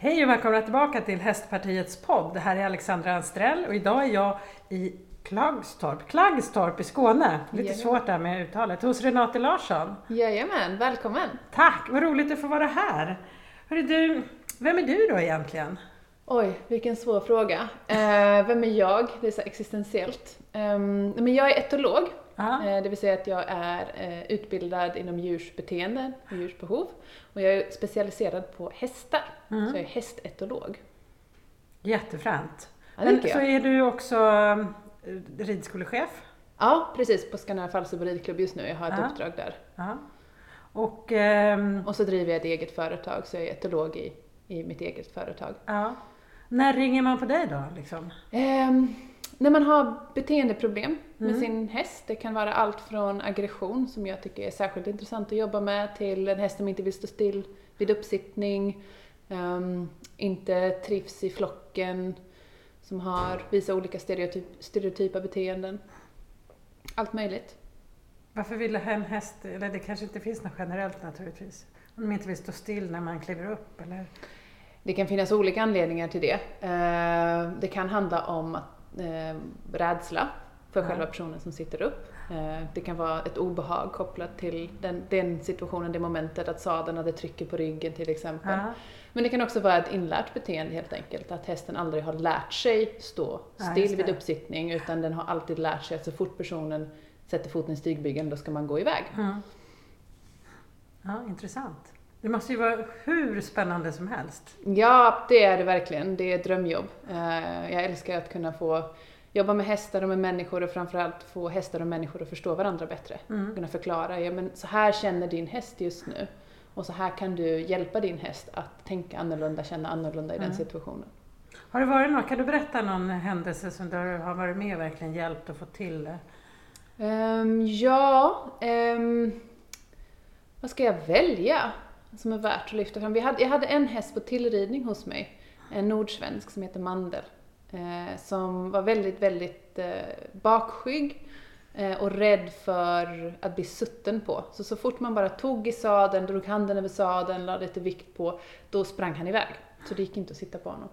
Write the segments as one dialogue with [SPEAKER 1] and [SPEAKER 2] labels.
[SPEAKER 1] Hej och välkomna tillbaka till Hästpartiets podd. Det här är Alexandra Anstrell och idag är jag i Klagstorp, Klaggstorp i Skåne. Lite
[SPEAKER 2] Jajamän.
[SPEAKER 1] svårt där med uttalet. Hos Renate Larsson.
[SPEAKER 2] Jajamän, välkommen!
[SPEAKER 1] Tack, vad roligt att få vara här. Hörru du, vem är du då egentligen?
[SPEAKER 2] Oj, vilken svår fråga. Eh, vem är jag? Det är så existentiellt. Ehm, men jag är etolog,
[SPEAKER 1] Ja.
[SPEAKER 2] eh, det vill säga att jag är eh, utbildad inom djurs beteende och djurs behov. Och jag är specialiserad på hästar,
[SPEAKER 1] Mm.
[SPEAKER 2] så jag är hästetolog.
[SPEAKER 1] Jättefränt.
[SPEAKER 2] Ja,
[SPEAKER 1] Men så är du också um, ridskolechef.
[SPEAKER 2] Ja, precis, på Skandinav Falsterbo ridklubb just nu. Jag har ett
[SPEAKER 1] Ja.
[SPEAKER 2] uppdrag där.
[SPEAKER 1] Och ehm,
[SPEAKER 2] Och så driver jag ett eget företag, så jag är etolog i, i mitt eget företag.
[SPEAKER 1] ja. när ringer man på dig då? Liksom?
[SPEAKER 2] Ehm, när man har beteendeproblem med
[SPEAKER 1] Mm.
[SPEAKER 2] sin häst, det kan vara allt från aggression som jag tycker är särskilt intressant att jobba med till en häst som inte vill stå still vid uppsittning, ehm, inte trivs i flocken, som har, visar olika stereotyp, stereotypa beteenden. Allt möjligt.
[SPEAKER 1] Varför vill en häst, eller det kanske inte finns något generellt naturligtvis, om de inte vill stå still när man kliver upp eller?
[SPEAKER 2] Det kan finnas olika anledningar till det. Eh, Det kan handla om att, eh, rädsla för
[SPEAKER 1] Ja.
[SPEAKER 2] själva personen som sitter upp. Eh, Det kan vara ett obehag kopplat till den, den situationen, det momentet, att sadeln hade trycker på ryggen till exempel.
[SPEAKER 1] Ja.
[SPEAKER 2] Men det kan också vara ett inlärt beteende helt enkelt, att hästen aldrig har lärt sig stå
[SPEAKER 1] Ja,
[SPEAKER 2] still
[SPEAKER 1] just
[SPEAKER 2] vid uppsittning utan den har alltid lärt sig att så fort personen sätter foten i stigbygeln, då ska man gå iväg.
[SPEAKER 1] Ja. ja, intressant. Det måste ju vara hur spännande som helst.
[SPEAKER 2] Ja, det är det verkligen. Det är ett drömjobb. Eh, Jag älskar att kunna få jobba med hästar och med människor och framförallt få hästar och människor att förstå varandra bättre.
[SPEAKER 1] Mm.
[SPEAKER 2] Kunna förklara, ja men så här känner din häst just nu. Och så här kan du hjälpa din häst att tänka annorlunda, känna annorlunda i den
[SPEAKER 1] Mm.
[SPEAKER 2] situationen.
[SPEAKER 1] Har det varit något, kan du berätta någon händelse som du har varit med och verkligen hjälpt att få till?
[SPEAKER 2] Ehm, ja, ehm, vad ska jag välja som är värt att lyfta fram? Vi hade, jag hade en häst på tillridning hos mig, en nordsvensk som heter Mandel, eh, som var väldigt, väldigt eh, bakskygg eh, och rädd för att bli sutten på. Så så fort man bara tog i sadeln, drog handen över sadeln, lade lite vikt på, då sprang han iväg. Så det gick inte att sitta på honom.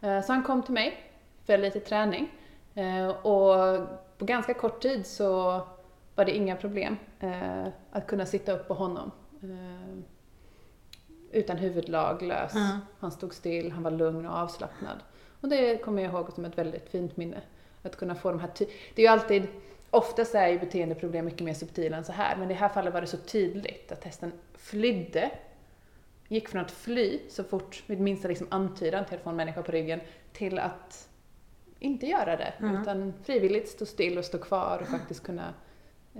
[SPEAKER 2] Eh, så han kom till mig för lite träning. Eh, och på ganska kort tid så var det inga problem eh, att kunna sitta upp på honom. Eh, utan huvudlag, lös.
[SPEAKER 1] Mm.
[SPEAKER 2] Han stod still, han var lugn och avslappnad. Och det kommer jag ihåg som ett väldigt fint minne. Att kunna få de här Det är ju alltid, oftast är ju beteendeproblem mycket mer subtila än så här, men i det här fallet var det så tydligt att hästen flydde, gick från att fly så fort, vid minsta liksom antydan till att få en människa på ryggen, till att inte göra det,
[SPEAKER 1] Mm.
[SPEAKER 2] utan frivilligt stå still och stå kvar och faktiskt kunna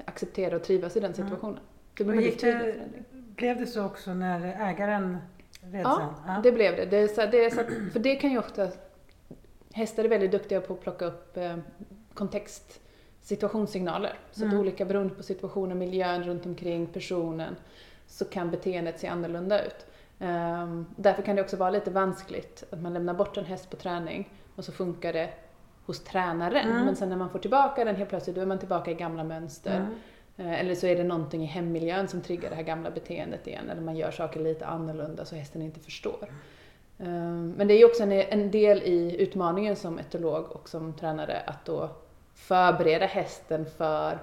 [SPEAKER 2] acceptera och trivas i den situationen. Det blev en väldigt tydlig förändring.
[SPEAKER 1] Blev det så också när ägaren red
[SPEAKER 2] Ja,
[SPEAKER 1] sen?
[SPEAKER 2] Det blev det. det, så, det så, att- för det kan ju ofta... Hästar är väldigt duktiga på att plocka upp eh, kontext, situationssignaler. Så att
[SPEAKER 1] Mm.
[SPEAKER 2] olika beroende på situationen, miljön runt omkring, personen, så kan beteendet se annorlunda ut. Ehm, därför kan det också vara lite vanskligt att man lämnar bort en häst på träning och så funkar det hos tränaren.
[SPEAKER 1] Mm.
[SPEAKER 2] Men sen när man får tillbaka den helt plötsligt, då är man tillbaka i gamla mönster.
[SPEAKER 1] Mm.
[SPEAKER 2] Eh, Eller så är det någonting i hemmiljön som triggar det här gamla beteendet igen. Eller man gör saker lite annorlunda så hästen inte förstår. Eh, Men det är ju också en, del i utmaningen som etolog och som tränare att då förbereda hästen för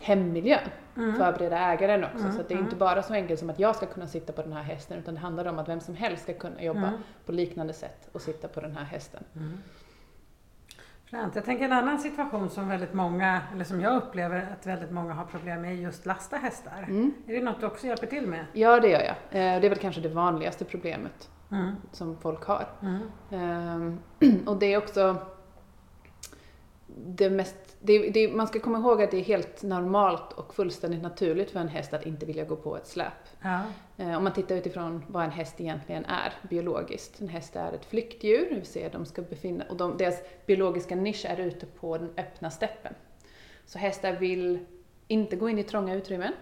[SPEAKER 2] hemmiljön.
[SPEAKER 1] Mm.
[SPEAKER 2] Förbereda ägaren också.
[SPEAKER 1] Mm,
[SPEAKER 2] Så det är
[SPEAKER 1] mm.
[SPEAKER 2] inte bara så enkelt som att jag ska kunna sitta på den här hästen utan det handlar om att vem som helst ska kunna jobba
[SPEAKER 1] Mm.
[SPEAKER 2] på liknande sätt och sitta på den här hästen.
[SPEAKER 1] Fränt. Jag tänker en annan situation som väldigt många, eller som jag upplever att väldigt många har problem med är just lasta hästar.
[SPEAKER 2] Mm.
[SPEAKER 1] Är det något du också hjälper till med?
[SPEAKER 2] Ja, det gör jag. Eh, Det är väl kanske det vanligaste problemet
[SPEAKER 1] Mm.
[SPEAKER 2] som folk har.
[SPEAKER 1] Mm.
[SPEAKER 2] Ehm, och det är också det mest, det, det, man ska komma ihåg att det är helt normalt och fullständigt naturligt för en häst att inte vilja gå på ett släp.
[SPEAKER 1] Ja.
[SPEAKER 2] Eh, om man tittar utifrån vad en häst egentligen är biologiskt. En häst är ett flyktdjur, det vill säga de ska befinna, och de, deras biologiska nisch är ute på den öppna steppen. Så hästar vill inte gå in i trånga utrymmen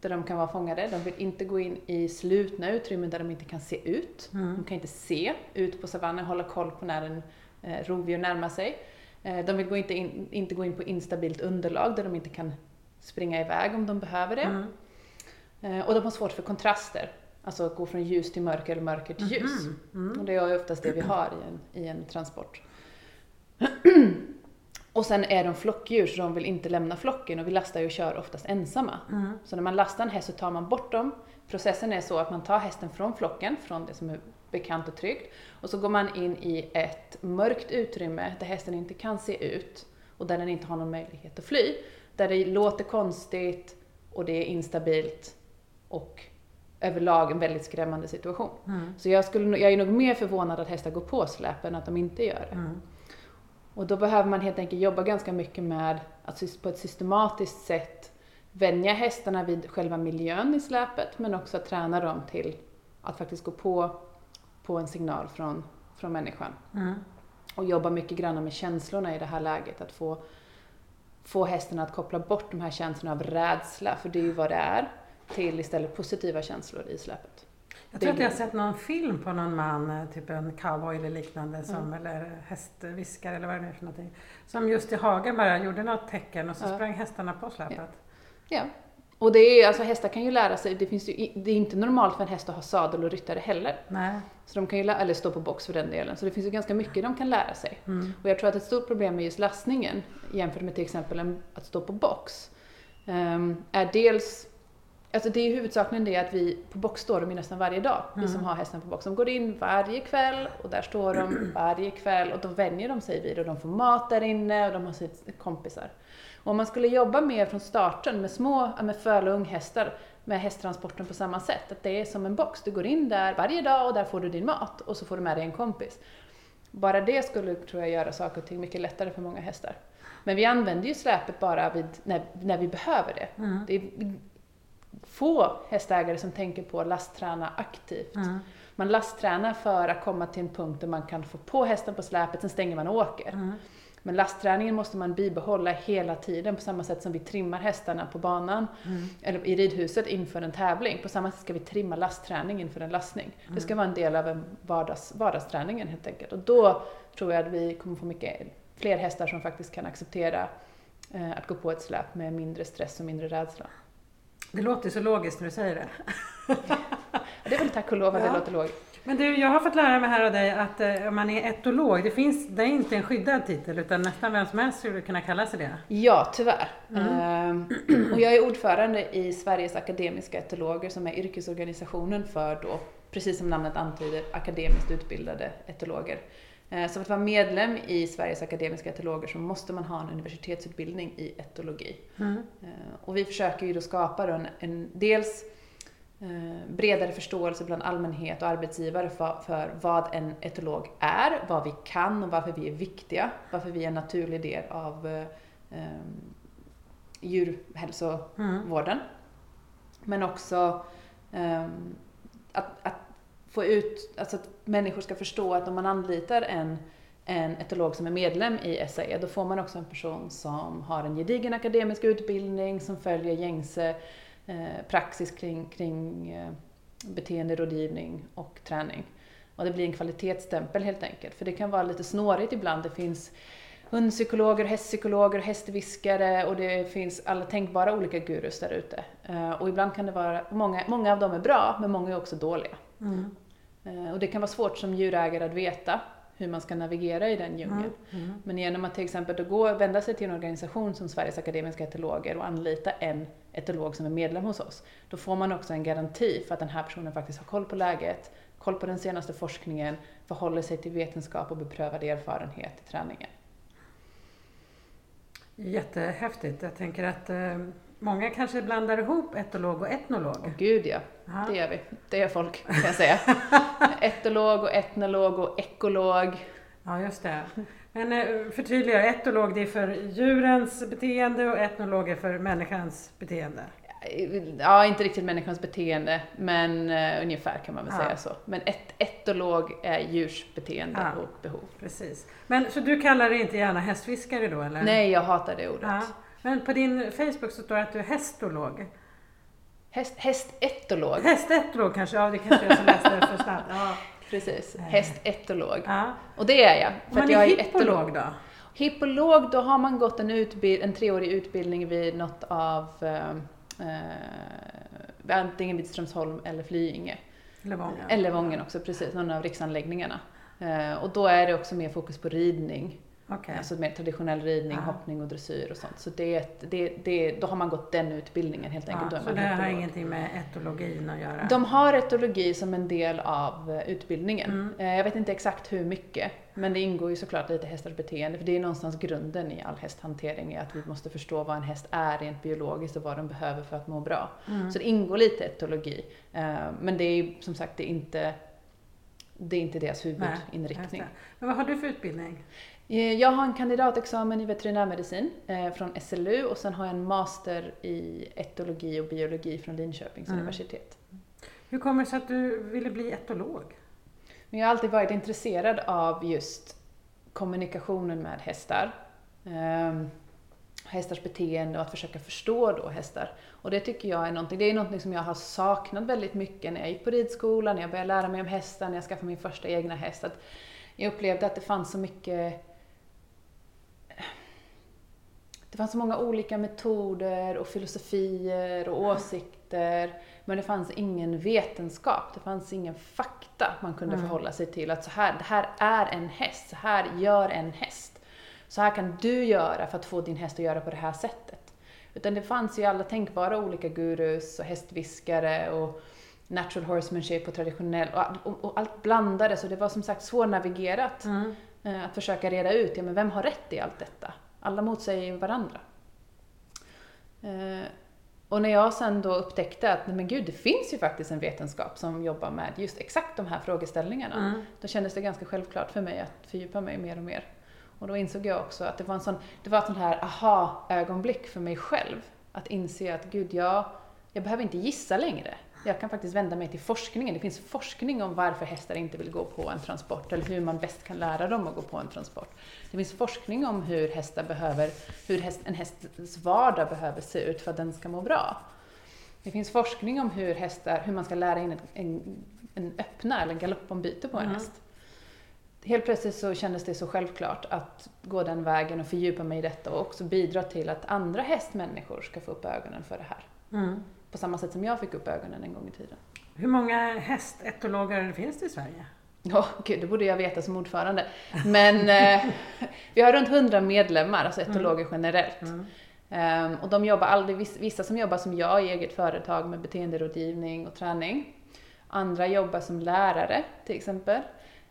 [SPEAKER 2] där de kan vara fångade. De vill inte gå in i slutna utrymmen där de inte kan se ut.
[SPEAKER 1] Mm.
[SPEAKER 2] De kan inte se ut på savannen, hålla koll på när en eh, rovdjur närmar sig. Eh, de vill gå inte, in, inte gå in på instabilt underlag där de inte kan springa iväg om de behöver det.
[SPEAKER 1] Mm.
[SPEAKER 2] Eh, och de har svårt för kontraster. Alltså gå från ljus till mörker eller mörker till ljus.
[SPEAKER 1] Mm.
[SPEAKER 2] Och det är oftast det vi har i en, i en transport. och sen är de flockdjur så de vill inte lämna flocken och vi lastar ju och kör oftast ensamma.
[SPEAKER 1] Mm.
[SPEAKER 2] Så när man lastar en häst så tar man bort dem. Processen är så att man tar hästen från flocken, från det som är bekant och tryggt. Och så går man in i ett mörkt utrymme där hästen inte kan se ut och där den inte har någon möjlighet att fly. Där det låter konstigt och det är instabilt och överlag en väldigt skrämmande situation.
[SPEAKER 1] Mm.
[SPEAKER 2] Så jag, skulle, jag är nog mer förvånad att hästar går på släp än att de inte gör det.
[SPEAKER 1] Mm.
[SPEAKER 2] Och då behöver man helt enkelt jobba ganska mycket med att på ett systematiskt sätt vänja hästarna vid själva miljön i släpet men också att träna dem till att faktiskt gå på, på en signal från, från människan.
[SPEAKER 1] Mm.
[SPEAKER 2] Och jobba mycket grann med känslorna i det här läget. Att få, få hästen att koppla bort de här känslorna av rädsla, för det är ju vad det är, till istället positiva känslor i släpet.
[SPEAKER 1] Jag tror att jag har sett någon film på någon man, eh, typ en cowboy eller liknande, som, eller hästviskare eller vad det nu är för någonting. Som just i hagen bara gjorde något tecken och så
[SPEAKER 2] Ja.
[SPEAKER 1] sprang hästarna på släpet.
[SPEAKER 2] Ja. Och det är alltså hästar kan ju lära sig, det, finns ju, det är inte normalt för en häst att ha sadel och ryttare heller.
[SPEAKER 1] Nej.
[SPEAKER 2] Så de kan ju, eller stå på box för den delen. Så det finns ju ganska mycket de kan lära sig.
[SPEAKER 1] Mm.
[SPEAKER 2] Och jag tror att ett stort problem med just lastningen jämfört med till exempel att stå på box ehm, är dels Alltså det är huvudsakligen det att vi på box står de ju nästan varje dag, vi som har hästen på box. De går in varje kväll och där står de varje kväll och då vänjer de sig vid och de får mat där inne och de har sina kompisar. Och om man skulle jobba mer från starten med små, med föl och unghästar med hästtransporten på samma sätt, att det är som en box. Du går in där varje dag och där får du din mat och så får du med dig en kompis. Bara det skulle, tror jag, göra saker och ting mycket lättare för många hästar. Men vi använder ju släpet bara vid, när, när vi behöver det.
[SPEAKER 1] Mm.
[SPEAKER 2] Det är få hästägare som tänker på att lastträna aktivt.
[SPEAKER 1] Mm.
[SPEAKER 2] Man lasttränar för att komma till en punkt där man kan få på hästen på släpet, sen stänger man och åker.
[SPEAKER 1] Mm.
[SPEAKER 2] Men lastträningen måste man bibehålla hela tiden på samma sätt som vi trimmar hästarna på banan
[SPEAKER 1] Mm.
[SPEAKER 2] eller i ridhuset inför en tävling. På samma sätt ska vi trimma lastträning inför en lastning. Det ska vara en del av en vardags, vardagsträningen helt enkelt. Och då tror jag att vi kommer få mycket fler hästar som faktiskt kan acceptera eh, att gå på ett släp med mindre stress och mindre rädsla.
[SPEAKER 1] Det låter så logiskt när du säger det.
[SPEAKER 2] Det är väl tack och lov att
[SPEAKER 1] Ja.
[SPEAKER 2] det låter logiskt.
[SPEAKER 1] Men du, jag har fått lära mig här av dig att eh, om man är etolog, det, finns, det är inte en skyddad titel utan nästan vem som helst skulle kunna kalla sig det.
[SPEAKER 2] Ja, tyvärr. Ehm, och jag är ordförande i Sveriges akademiska etologer som är yrkesorganisationen för då, precis som namnet antyder, akademiskt utbildade etologer. Eh, Så för att vara medlem i Sveriges akademiska etologer så måste man ha en universitetsutbildning i etologi.
[SPEAKER 1] Mm.
[SPEAKER 2] Eh, Och vi försöker ju då skapa då en, en dels eh, bredare förståelse bland allmänhet och arbetsgivare för, för vad en etolog är, vad vi kan och varför vi är viktiga, varför vi är en naturlig del av eh, djurhälsovården. Men också eh, att, att få ut, alltså att människor ska förstå att om man anlitar en en etolog som är medlem i SAE, då får man också en person som har en gedigen akademisk utbildning, som följer gängse eh, praxis kring, kring eh, beteenderådgivning och träning. Och det blir en kvalitetsstämpel helt enkelt, för det kan vara lite snårigt ibland. Det finns hundpsykologer, hästpsykologer, hästviskare och det finns alla tänkbara olika gurus där ute. Eh, och ibland kan det vara, många, många av dem är bra, men många är också dåliga.
[SPEAKER 1] Mm.
[SPEAKER 2] Eh, Och det kan vara svårt som djurägare att veta hur man ska navigera i den djungeln.
[SPEAKER 1] Mm.
[SPEAKER 2] Men genom att till exempel då gå och vända sig till en organisation som Sveriges Akademiska Etologer och anlita en etolog som är medlem hos oss, då får man också en garanti för att den här personen faktiskt har koll på läget, koll på den senaste forskningen, förhåller sig till vetenskap och beprövad erfarenhet i träningen.
[SPEAKER 1] Jättehäftigt. Jag tänker att eh, många kanske blandar ihop etolog och etnolog.
[SPEAKER 2] Och gud ja,
[SPEAKER 1] Ja.
[SPEAKER 2] det gör vi. Det gör folk, kan jag säga. Etolog och etnolog och ekolog.
[SPEAKER 1] Ja, just det. Men eh, förtydliga, etolog det är för djurens beteende och etnolog är för människans beteende.
[SPEAKER 2] Ja, inte riktigt människans beteende, men uh, ungefär kan man väl
[SPEAKER 1] Ja.
[SPEAKER 2] säga så. Men et etolog är djurs beteende
[SPEAKER 1] Ja.
[SPEAKER 2] och behov.
[SPEAKER 1] Precis. Men så du kallar dig inte gärna hästfiskare då eller?
[SPEAKER 2] Nej, jag hatar det ordet.
[SPEAKER 1] Ja. Men på din Facebook så står det att du är hästolog.
[SPEAKER 2] Häst, hästetolog,
[SPEAKER 1] Hästetolog kanske? Ja, det kanske jag som läste det för snabbt. Ja.
[SPEAKER 2] precis. Hästetolog.
[SPEAKER 1] ja.
[SPEAKER 2] Och det är jag.
[SPEAKER 1] Om man
[SPEAKER 2] jag
[SPEAKER 1] är
[SPEAKER 2] är
[SPEAKER 1] hippolog då?
[SPEAKER 2] Hippolog, då har man gått en, utbild, en treårig utbildning vid något av eh, eh, antingen vid Strömsholm eller Flyinge.
[SPEAKER 1] Eller Vången.
[SPEAKER 2] Eller Vången också, precis, någon av riksanläggningarna. Eh, och då är det också mer fokus på ridning.
[SPEAKER 1] Okej.
[SPEAKER 2] Alltså mer traditionell ridning,
[SPEAKER 1] Ja.
[SPEAKER 2] hoppning och dressyr och sånt. Så det, det, det, då har man gått den utbildningen helt enkelt. Är
[SPEAKER 1] så det har
[SPEAKER 2] etolog.
[SPEAKER 1] ingenting med etologin att göra?
[SPEAKER 2] De har etologi som en del av eh, utbildningen.
[SPEAKER 1] Mm.
[SPEAKER 2] Eh, Jag vet inte exakt hur mycket, men det ingår ju såklart lite hästars beteende, för det är någonstans grunden i all hästhantering, är att vi måste förstå vad en häst är rent biologiskt och vad den behöver för att må bra.
[SPEAKER 1] Mm.
[SPEAKER 2] Så det ingår lite etologi, eh, men det är som sagt det är inte, det är inte deras huvudinriktning.
[SPEAKER 1] Men vad har du för utbildning?
[SPEAKER 2] Eh, Jag har en kandidatexamen i veterinärmedicin eh, från SLU och sen har jag en master i etologi och biologi från Linköpings
[SPEAKER 1] Mm.
[SPEAKER 2] universitet.
[SPEAKER 1] Hur kommer det sig att du ville bli etolog?
[SPEAKER 2] Men jag har alltid varit intresserad av just kommunikationen med hästar. Ehm, hästars beteende och att försöka förstå då hästar. Och det tycker jag är någonting, det är någonting som jag har saknat väldigt mycket när jag gick på ridskolan, när jag började lära mig om hästar, när jag skaffade min första egna häst. Att jag upplevde att det fanns så mycket det fanns så många olika metoder och filosofier och åsikter. Men det fanns ingen vetenskap, det fanns ingen fakta man kunde
[SPEAKER 1] Mm.
[SPEAKER 2] förhålla sig till. Att så här, det här är en häst, så här gör en häst. Så här kan du göra för att få din häst att göra på det här sättet. Utan det fanns ju alla tänkbara olika gurus och hästviskare och natural horsemanship och traditionell och, och, och allt blandades och det var som sagt svårnavigerat.
[SPEAKER 1] Mm.
[SPEAKER 2] Eh, Att försöka reda ut, ja men vem har rätt i allt detta? Alla motsäger varandra. Eh, Och när jag sen då upptäckte att, nej men gud, det finns ju faktiskt en vetenskap som jobbar med just exakt de här frågeställningarna.
[SPEAKER 1] Mm.
[SPEAKER 2] Då kändes det ganska självklart för mig att fördjupa mig mer och mer. Och då insåg jag också att det var, en sån, det var ett sånt här aha-ögonblick för mig själv. Att inse att gud, jag, jag behöver inte gissa längre. Jag kan faktiskt vända mig till forskningen. Det finns forskning om varför hästar inte vill gå på en transport eller hur man bäst kan lära dem att gå på en transport. Det finns forskning om hur hästar behöver, hur häst, en hästs vardag behöver se ut för att den ska må bra. Det finns forskning om hur, hästar, hur man ska lära in en, en, en öppna eller galoppombyte på en
[SPEAKER 1] Mm.
[SPEAKER 2] häst. Helt plötsligt så kändes det så självklart att gå den vägen och fördjupa mig i detta och också bidra till att andra hästmänniskor ska få upp ögonen för det här.
[SPEAKER 1] Mm.
[SPEAKER 2] På samma sätt som jag fick upp ögonen en gång i tiden.
[SPEAKER 1] Hur många hästetologer finns det i Sverige?
[SPEAKER 2] Ja, gud, det borde jag veta som ordförande. Men eh, vi har runt 100 medlemmar, alltså etologer generellt.
[SPEAKER 1] Mm.
[SPEAKER 2] Ehm, och de jobbar aldrig, viss- vissa som jobbar som jag i eget företag med beteenderådgivning och träning. Andra jobbar som lärare till exempel.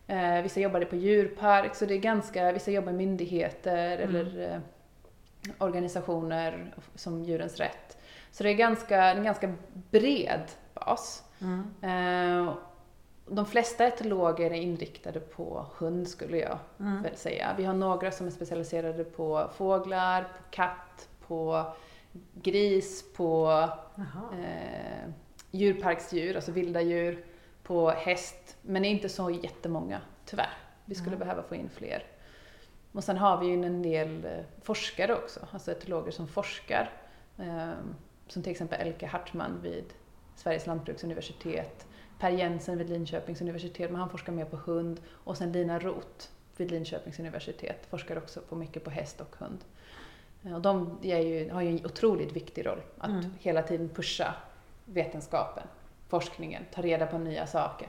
[SPEAKER 2] Eh, vissa jobbar på djurpark, så det är ganska, vissa jobbar i myndigheter
[SPEAKER 1] Mm.
[SPEAKER 2] eller eh, organisationer som Djurens Rätt. Så det är ganska, en ganska bred bas.
[SPEAKER 1] Mm.
[SPEAKER 2] Eh, de flesta etologer är inriktade på hund skulle jag
[SPEAKER 1] Mm.
[SPEAKER 2] väl säga. Vi har några som är specialiserade på fåglar, på katt, på gris, på eh, djurparksdjur, alltså vilda djur, på häst. Men det är inte så jättemånga, tyvärr. Vi skulle
[SPEAKER 1] Mm.
[SPEAKER 2] behöva få in fler. Och sen har vi ju en del eh, forskare också, alltså etologer som forskar. Eh, som till exempel Elke Hartman vid Sveriges lantbruksuniversitet, Per Jensen vid Linköpings universitet, men han forskar mer på hund. Och sen Lina Roth vid Linköpings universitet forskar också på mycket på häst och hund. Eh, Och de ju, har ju en otroligt viktig roll, att
[SPEAKER 1] Mm.
[SPEAKER 2] hela tiden pusha vetenskapen, forskningen, ta reda på nya saker.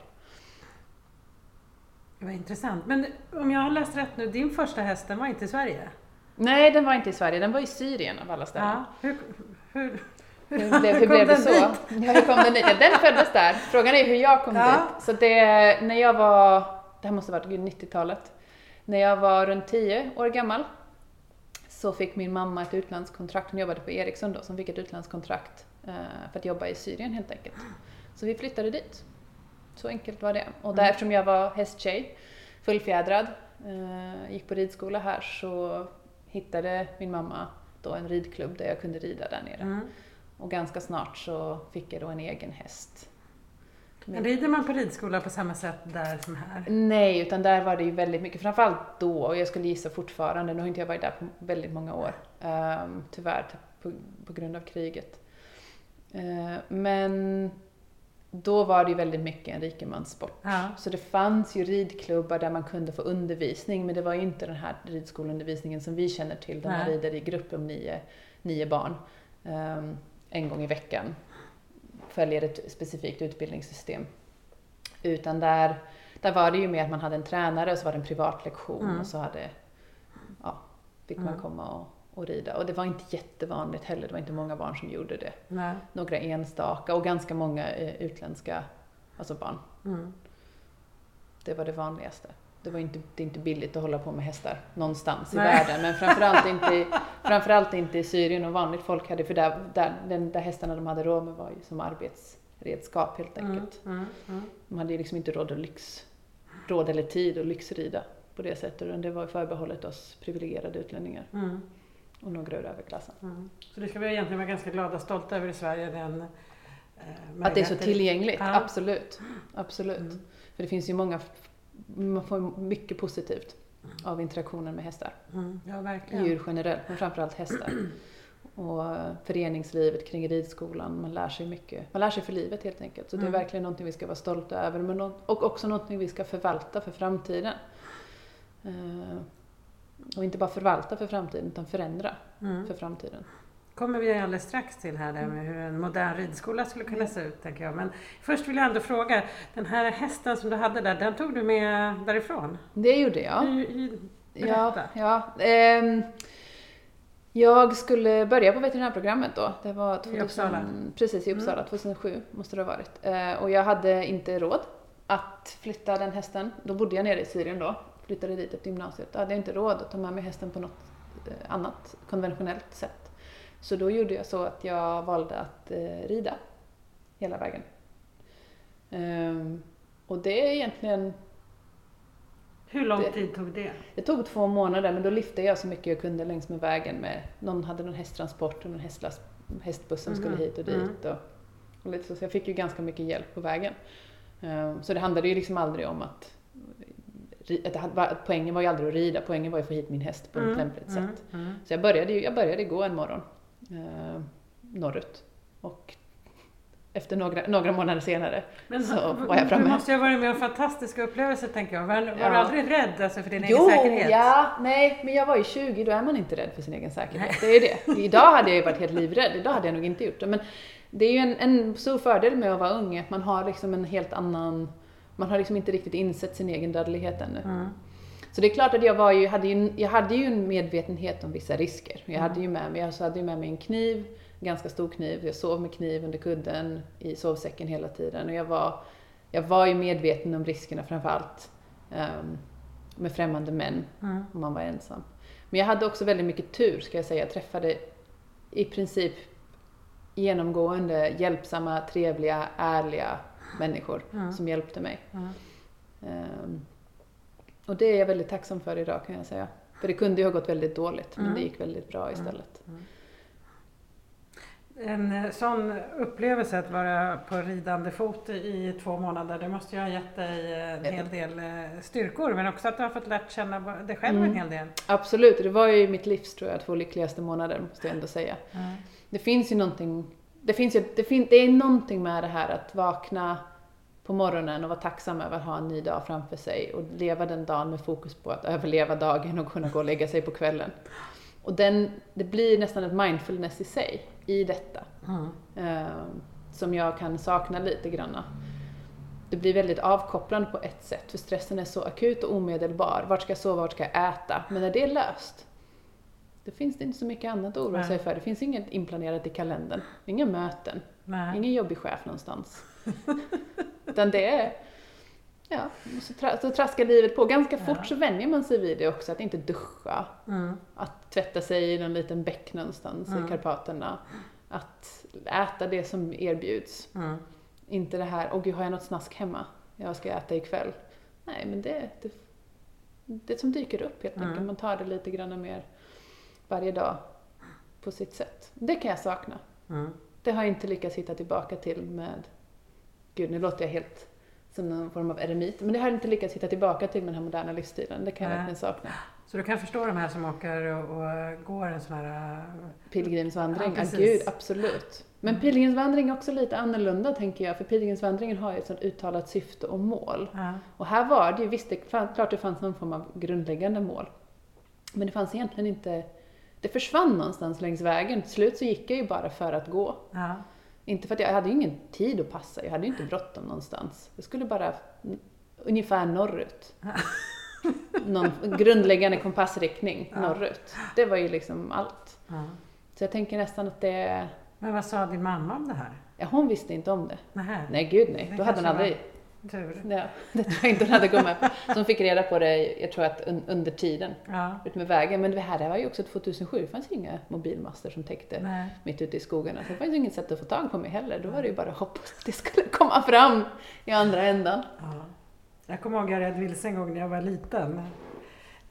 [SPEAKER 1] Det var intressant. Men om jag har läst rätt nu, din första häst den var inte i Sverige?
[SPEAKER 2] Nej, den var inte i Sverige, den var i Syrien av alla ställen.
[SPEAKER 1] Ja. Hur, hur,
[SPEAKER 2] Hur, blev, hur
[SPEAKER 1] kom
[SPEAKER 2] blev det så?
[SPEAKER 1] dit?
[SPEAKER 2] Ja, hur kom den dit? Ja, den föddes där. Frågan är hur jag kom
[SPEAKER 1] Ja.
[SPEAKER 2] dit. Så det, när jag var, det här måste ha varit gud, 90-talet, när jag var runt 10 år gammal så fick min mamma ett utlandskontrakt, hon jobbade på Ericsson då, som fick ett utlandskontrakt eh, för att jobba i Syrien helt enkelt. Så vi flyttade dit. Så enkelt var det. Och där,
[SPEAKER 1] Mm.
[SPEAKER 2] eftersom jag var hästtjej, fullfjädrad, eh, gick på ridskola här så hittade min mamma då en ridklubb där jag kunde rida där nere.
[SPEAKER 1] mm.
[SPEAKER 2] Och ganska snart så fick jag då en egen häst.
[SPEAKER 1] Men rider man på ridskola på samma sätt där som här?
[SPEAKER 2] Nej, utan där var det ju väldigt mycket, framförallt då, och jag skulle gissa fortfarande, nu har inte jag varit där på väldigt många år, ehm, tyvärr på, på grund av kriget. Eh, men då var det ju väldigt mycket en rikemanssport.
[SPEAKER 1] Ja.
[SPEAKER 2] Så det fanns ju ridklubbar där man kunde få undervisning, men det var ju inte den här ridskoleundervisningen som vi känner till, där man
[SPEAKER 1] Nej.
[SPEAKER 2] rider i grupp om nio, nio barn ehm, en gång i veckan. Följer ett specifikt utbildningssystem. Utan där, där var det ju mer att man hade en tränare och så var det en privat lektion
[SPEAKER 1] Mm.
[SPEAKER 2] och så hade, ja, fick man
[SPEAKER 1] Mm.
[SPEAKER 2] komma och, och rida. Och det var inte jättevanligt heller, det var inte många barn som gjorde det.
[SPEAKER 1] Nej.
[SPEAKER 2] Några enstaka och ganska många eh, utländska alltså barn.
[SPEAKER 1] Mm.
[SPEAKER 2] Det var det vanligaste. Det var inte, det är inte billigt att hålla på med hästar någonstans i
[SPEAKER 1] Nej.
[SPEAKER 2] världen, men framförallt inte, i- framförallt inte i Syrien och vanligt folk hade, för där, där, den, där hästarna de hade råd med var ju som arbetsredskap helt
[SPEAKER 1] Mm.
[SPEAKER 2] enkelt.
[SPEAKER 1] Mm. Mm.
[SPEAKER 2] De hade ju liksom inte råd, att lyx, råd eller tid att lyxrida på det sättet, utan det var förbehållet oss privilegierade utlänningar
[SPEAKER 1] Mm.
[SPEAKER 2] och några ur överklassen.
[SPEAKER 1] Mm. Så det ska vi egentligen vara ganska glada och stolta över i Sverige. Den, eh,
[SPEAKER 2] Att det är så tillgängligt,
[SPEAKER 1] Ja.
[SPEAKER 2] absolut. absolut.
[SPEAKER 1] Mm.
[SPEAKER 2] För det finns ju många, man får mycket positivt av interaktionen med hästar.
[SPEAKER 1] Mm. Ja, verkligen.
[SPEAKER 2] Djur generellt, men framförallt hästar. Och eh, föreningslivet kring ridskolan, man lär sig mycket. Man lär sig för livet helt enkelt. Så det är
[SPEAKER 1] Mm.
[SPEAKER 2] verkligen någonting vi ska vara stolta över. Men och också någonting vi ska förvalta för framtiden. Eh, Och inte bara förvalta för framtiden, utan förändra
[SPEAKER 1] Mm.
[SPEAKER 2] för framtiden.
[SPEAKER 1] Kommer vi alldeles strax till här med hur en modern ridskola skulle kunna se ut, tänker jag. Men först vill jag ändå fråga, den här hästen som du hade där, den tog du med därifrån?
[SPEAKER 2] Det gjorde jag.
[SPEAKER 1] Hur-
[SPEAKER 2] Ja,
[SPEAKER 1] Berätta.
[SPEAKER 2] ja. Ehm, jag skulle börja på veterinärprogrammet då. Det var 2000,
[SPEAKER 1] Uppsala?
[SPEAKER 2] Precis, i
[SPEAKER 1] Mm.
[SPEAKER 2] Uppsala. 2007 måste det ha varit. Eh, och jag hade inte råd att flytta den hästen. Då bodde jag nere i Syrien då. Flyttade dit efter gymnasiet. Då hade jag inte råd att ta med mig hästen på något eh, annat konventionellt sätt. Så då gjorde jag så att jag valde att eh, rida hela vägen. Ehm, och det är egentligen
[SPEAKER 1] Hur lång
[SPEAKER 2] Det-
[SPEAKER 1] tid tog det?
[SPEAKER 2] det tog två månader men då lyfte jag så mycket jag kunde längs med vägen med, någon hade någon hästtransport och någon hästlast, hästbuss som skulle
[SPEAKER 1] Mhm.
[SPEAKER 2] hit och dit.
[SPEAKER 1] Mm.
[SPEAKER 2] Och, och lite så, så jag fick ju ganska mycket hjälp på vägen. Ehm, Så det handlade ju liksom aldrig om att, poängen var ju aldrig att rida, poängen var ju att få hit min häst på ett
[SPEAKER 1] Mm,
[SPEAKER 2] lämpligt
[SPEAKER 1] mm,
[SPEAKER 2] sätt.
[SPEAKER 1] mm.
[SPEAKER 2] Så jag började, jag började gå en morgon eh, norrut. Och efter några, några månader senare
[SPEAKER 1] Men
[SPEAKER 2] så var jag framme.
[SPEAKER 1] Du måste ju ha varit med om fantastiska upplevelser, tänker jag. Var, var
[SPEAKER 2] Ja.
[SPEAKER 1] du aldrig rädd alltså, för din
[SPEAKER 2] Jo,
[SPEAKER 1] egen säkerhet?
[SPEAKER 2] ja, nej, men jag var ju 20, då är man inte rädd för sin egen säkerhet. Det är det. Idag hade jag ju varit helt livrädd, idag hade jag nog inte gjort det. Men det är ju en, en stor fördel med att vara ung, att man har liksom en helt annan, man har liksom inte riktigt insett sin egen dödlighet ännu.
[SPEAKER 1] Mm.
[SPEAKER 2] Så det är klart att jag var ju, hade ju, jag hade ju en medvetenhet om vissa risker. Jag
[SPEAKER 1] Mm.
[SPEAKER 2] hade ju med mig, jag hade ju med mig en kniv, en ganska stor kniv. Jag sov med kniv under kudden i sovsäcken hela tiden. Och jag var, jag var ju medveten om riskerna framförallt um, med främmande män
[SPEAKER 1] Mm.
[SPEAKER 2] om man var ensam. Men jag hade också väldigt mycket tur ska jag säga. Jag träffade i princip genomgående hjälpsamma, trevliga, ärliga människor
[SPEAKER 1] Mm.
[SPEAKER 2] som hjälpte mig.
[SPEAKER 1] Mm.
[SPEAKER 2] Ehm, och det är jag väldigt tacksam för idag kan jag säga. För det kunde ju ha gått väldigt dåligt, men
[SPEAKER 1] Mm.
[SPEAKER 2] det gick väldigt bra istället.
[SPEAKER 1] En eh, sån upplevelse att vara på ridande fot i två månader, det måste ju ha gett dig eh, en hel del eh, styrkor, men också att du har fått lärt känna dig själv
[SPEAKER 2] Mm.
[SPEAKER 1] en hel del.
[SPEAKER 2] Absolut, det var ju mitt livs tror jag, två lyckligaste månader måste jag ändå säga.
[SPEAKER 1] Mm.
[SPEAKER 2] Det finns ju någonting, det, finns ju, det, fin, det är någonting med det här att vakna på morgonen och vara tacksam över att ha en ny dag framför sig och leva den dagen med fokus på att överleva dagen och kunna gå och lägga sig på kvällen. Och den, det blir nästan ett mindfulness i sig, i detta,
[SPEAKER 1] Mm.
[SPEAKER 2] eh, som jag kan sakna lite granna. Det blir väldigt avkopplande på ett sätt, för stressen är så akut och omedelbar. Vart ska jag sova, vart ska jag äta? Men när det är löst, då finns det inte så mycket annat att oroa sig för. Det finns inget inplanerat i kalendern, inga möten,
[SPEAKER 1] Nej.
[SPEAKER 2] ingen jobbig chef någonstans. Utan det är, ja, så, tra- så traskar livet på. Ganska fort
[SPEAKER 1] Ja.
[SPEAKER 2] så vänjer man sig vid det också, att inte duscha,
[SPEAKER 1] Mm.
[SPEAKER 2] att tvätta sig i någon liten bäck någonstans
[SPEAKER 1] Mm.
[SPEAKER 2] i Karpaterna, att äta det som erbjuds.
[SPEAKER 1] Mm.
[SPEAKER 2] Inte det här, åh gud har jag något snask hemma? Jag ska äta ikväll. Nej, men det, det, det som dyker upp helt
[SPEAKER 1] Mm.
[SPEAKER 2] enkelt. Man tar det lite grann mer varje dag på sitt sätt. Det kan jag sakna.
[SPEAKER 1] Mm.
[SPEAKER 2] Det har jag inte lyckats hitta tillbaka till med, gud nu låter jag helt som någon form av eremit, men det har jag inte lyckats hitta tillbaka till med den här moderna livsstilen. Det kan jag
[SPEAKER 1] Nej.
[SPEAKER 2] verkligen sakna.
[SPEAKER 1] Så du kan förstå de här som åker och, och går en sån här... eh,
[SPEAKER 2] Pilgrimsvandring,
[SPEAKER 1] Ja, precis.
[SPEAKER 2] gud absolut. Men
[SPEAKER 1] Mm.
[SPEAKER 2] pilgrimsvandring är också lite annorlunda tänker jag, för pilgrimsvandringen har ju ett sånt uttalat syfte och mål.
[SPEAKER 1] Ja.
[SPEAKER 2] Och här var det ju, visst det klart det fanns någon form av grundläggande mål. Men det fanns egentligen inte, det försvann någonstans längs vägen. Till slut så gick jag ju bara för att gå.
[SPEAKER 1] Ja.
[SPEAKER 2] Inte för att jag, jag hade ju ingen tid att passa, jag hade ju inte bråttom någonstans. Jag skulle bara ungefär norrut. Någon grundläggande kompassriktning
[SPEAKER 1] Ja.
[SPEAKER 2] norrut. Det var ju liksom allt.
[SPEAKER 1] Ja.
[SPEAKER 2] Så jag tänker nästan att det...
[SPEAKER 1] Men vad sa din mamma om det här?
[SPEAKER 2] Ja, hon visste inte om det.
[SPEAKER 1] Nähä,
[SPEAKER 2] Nej, gud nej.
[SPEAKER 1] Det
[SPEAKER 2] Då hade hon aldrig...
[SPEAKER 1] tur.
[SPEAKER 2] Ja, det tror jag inte hon hade gått med på. Så hon fick reda på det, jag tror att un, under tiden,
[SPEAKER 1] Ja.
[SPEAKER 2] utmed vägen. Men det här det var ju också 2007, det fanns ju inga mobilmaster som täckte
[SPEAKER 1] Nej.
[SPEAKER 2] mitt ute i skogarna. Så det fanns ju inget sätt att få tag på mig heller. Då var det ju bara att hoppas att det skulle komma fram i andra ändan.
[SPEAKER 1] Ja. Jag kommer ihåg jag red vilse en gång när jag var liten.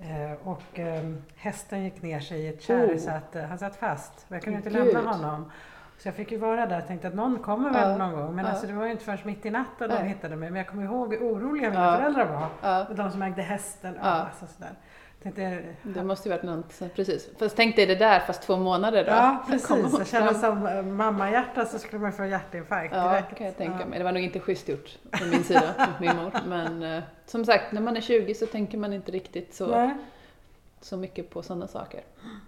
[SPEAKER 1] Eh, och eh, hästen gick ner sig i ett kärr
[SPEAKER 2] Oh.
[SPEAKER 1] så att eh, han satt fast. Och jag kunde inte
[SPEAKER 2] Gud.
[SPEAKER 1] lämna honom. Så jag fick ju vara där och tänkte att någon kommer väl
[SPEAKER 2] Ja.
[SPEAKER 1] någon gång. Men
[SPEAKER 2] Ja.
[SPEAKER 1] alltså, det var ju inte förrän mitt i natten de hittade mig. Men jag kommer ihåg hur oroliga mina
[SPEAKER 2] Ja.
[SPEAKER 1] föräldrar var.
[SPEAKER 2] Ja,
[SPEAKER 1] Och de som ägde hästen. Ja.
[SPEAKER 2] Ja.
[SPEAKER 1] Alltså sådär. Tänkte,
[SPEAKER 2] det måste ju varit något, precis. Fast tänk dig det där fast två månader då.
[SPEAKER 1] Ja, precis. Jag känner
[SPEAKER 2] fram.
[SPEAKER 1] som eh, mammahjärta så skulle man få hjärtinfarkt
[SPEAKER 2] Ja,
[SPEAKER 1] direkt.
[SPEAKER 2] kan jag tänka
[SPEAKER 1] Ja.
[SPEAKER 2] mig. Det var nog inte schysst gjort från min sida min mor. Men eh, som sagt, när man är 20 så tänker man inte riktigt så,
[SPEAKER 1] Nej.
[SPEAKER 2] så mycket på sådana saker.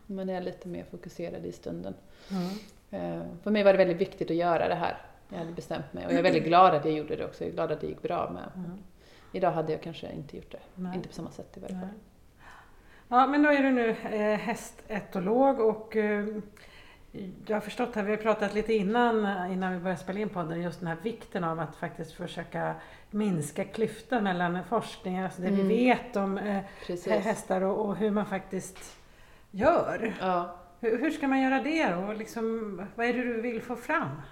[SPEAKER 2] Man är lite mer fokuserad i stunden.
[SPEAKER 1] Mm.
[SPEAKER 2] Eh, För mig var det väldigt viktigt att göra det här. Jag hade bestämt mig och jag är väldigt glad att jag gjorde det också. Jag är glad att det gick bra med.
[SPEAKER 1] Mm.
[SPEAKER 2] Idag hade jag kanske inte gjort det.
[SPEAKER 1] Nej.
[SPEAKER 2] Inte på samma sätt i varje fall.
[SPEAKER 1] Ja, men då är du nu eh, hästetolog och eh, jag har förstått här, vi har pratat lite innan, innan vi började spela in podden, just den här vikten av att faktiskt försöka minska klyftan mellan forskning, alltså det
[SPEAKER 2] Mm.
[SPEAKER 1] vi vet om
[SPEAKER 2] Precis.
[SPEAKER 1] hästar och, och hur man faktiskt gör.
[SPEAKER 2] Ja.
[SPEAKER 1] Hur, hur ska man göra det då? Och liksom, vad är det du vill få fram?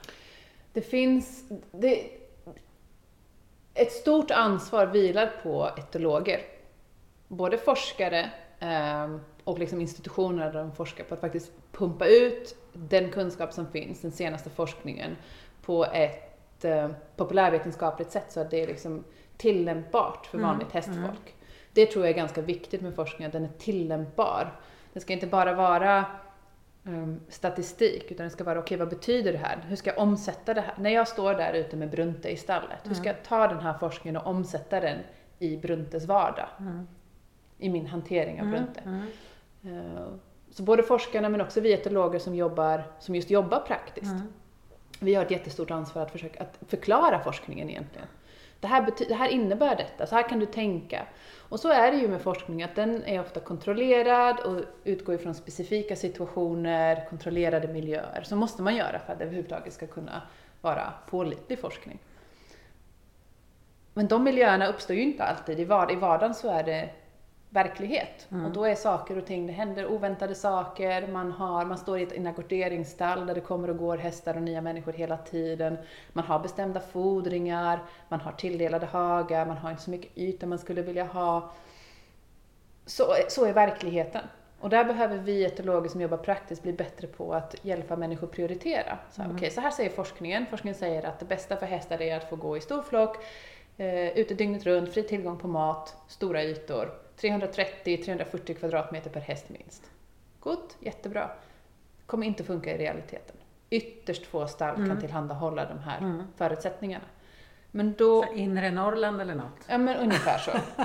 [SPEAKER 2] Det finns... Det, ett stort ansvar vilar på etologer. Både forskare eh, och liksom institutioner där de forskar på att faktiskt pumpa ut den kunskap som finns, den senaste forskningen, på ett eh, populärvetenskapligt sätt så att det är liksom tillämpbart för
[SPEAKER 1] Mm,
[SPEAKER 2] vanligt hästfolk. Det tror jag är ganska viktigt med forskning, att den är tillämpbar. Det ska inte bara vara um, statistik, utan det ska vara okej, vad betyder det här? Hur ska jag omsätta det här? När jag står där ute med Brunte i stallet, hur ska jag ta den här forskningen och omsätta den i Bruntes vardag? I min hantering av Brunte. Eh, Så både forskarna men också vi etologer som, jobbar, som just jobbar praktiskt. Vi har ett jättestort ansvar att försöka att förklara forskningen egentligen. Det här, bety- det här innebär detta, så här kan du tänka. Och så är det ju med forskning, att den är ofta kontrollerad och utgår ifrån specifika situationer, kontrollerade miljöer. Så måste man göra för att det överhuvudtaget ska kunna vara pålitlig forskning. Men de miljöerna uppstår ju inte alltid. I, i vardagen så är det verklighet.
[SPEAKER 1] Mm.
[SPEAKER 2] Och då är saker och ting, det händer oväntade saker, man, har, man står i ett inackorderingsstall där det kommer och går hästar och nya människor hela tiden. Man har bestämda fodringar, man har tilldelade hagar, man har inte så mycket yta man skulle vilja ha. Så, så är verkligheten. Och där behöver vi etologer som jobbar praktiskt bli bättre på att hjälpa människor prioritera. Så, här,
[SPEAKER 1] Mm.
[SPEAKER 2] okej, så här säger forskningen. Forskningen säger att det bästa för hästar är att få gå i stor flock, eh, ute dygnet runt, fri tillgång på mat, stora ytor. 330-340 kvadratmeter per häst minst. Gott, jättebra. Kommer inte funka i realiteten. Ytterst få stall
[SPEAKER 1] Mm.
[SPEAKER 2] kan tillhandahålla de här
[SPEAKER 1] Mm.
[SPEAKER 2] förutsättningarna. Men då...
[SPEAKER 1] Så inre Norrland eller något?
[SPEAKER 2] Ja, men ungefär så.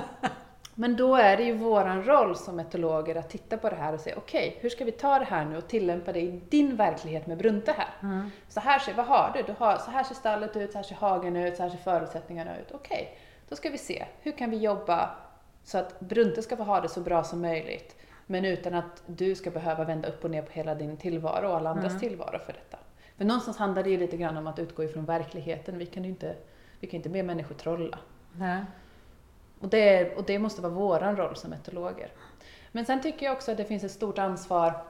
[SPEAKER 2] Men då är det ju våran roll som etologer att titta på det här och säga okej, hur ska vi ta det här nu och tillämpa det i din verklighet med Brunte här?
[SPEAKER 1] Mm.
[SPEAKER 2] Så här ser, vad har du? du har, så här ser stallet ut, så här ser hagen ut, så här ser förutsättningarna ut. Okej, då ska vi se, hur kan vi jobba så att Brunte ska få ha det så bra som möjligt, men utan att du ska behöva vända upp och ner på hela din tillvaro och alla andras
[SPEAKER 1] Mm.
[SPEAKER 2] tillvaro för detta. För någonstans handlar det ju lite grann om att utgå ifrån verkligheten. Vi kan ju inte, vi kan inte be människor trolla.
[SPEAKER 1] Nej.
[SPEAKER 2] Och det, och det måste vara våran roll som etologer. Men sen tycker jag också att det finns ett stort ansvar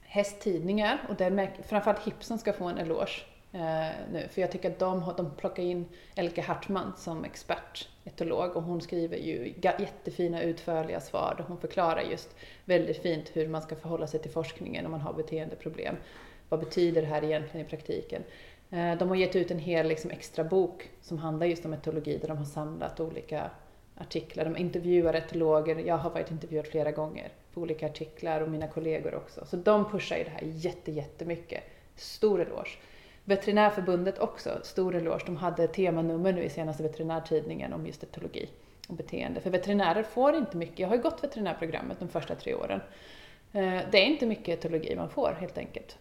[SPEAKER 2] hästtidningar, och där framförallt Hipson ska få en eloge Eh, nu, för jag tycker att de, de plockar in Elke Hartman som expert, etolog, och hon skriver ju jättefina utförliga svar där hon förklarar just väldigt fint hur man ska förhålla sig till forskningen om man har beteendeproblem. Vad betyder det här egentligen i praktiken? Eh, de har gett ut en hel liksom, extra bok som handlar just om etologi där de har samlat olika artiklar. De intervjuar etologer, jag har varit intervjuad flera gånger på olika artiklar och mina kollegor också. Så de pushar ju det här jätte, jättemycket. Stor eloge. Veterinärförbundet också, stor eloge. De hade temanummer nu i senaste veterinärtidningen om just etologi och beteende. För veterinärer får inte mycket, jag har ju gått veterinärprogrammet de första tre åren. Eh, Det är inte mycket etologi man får helt enkelt.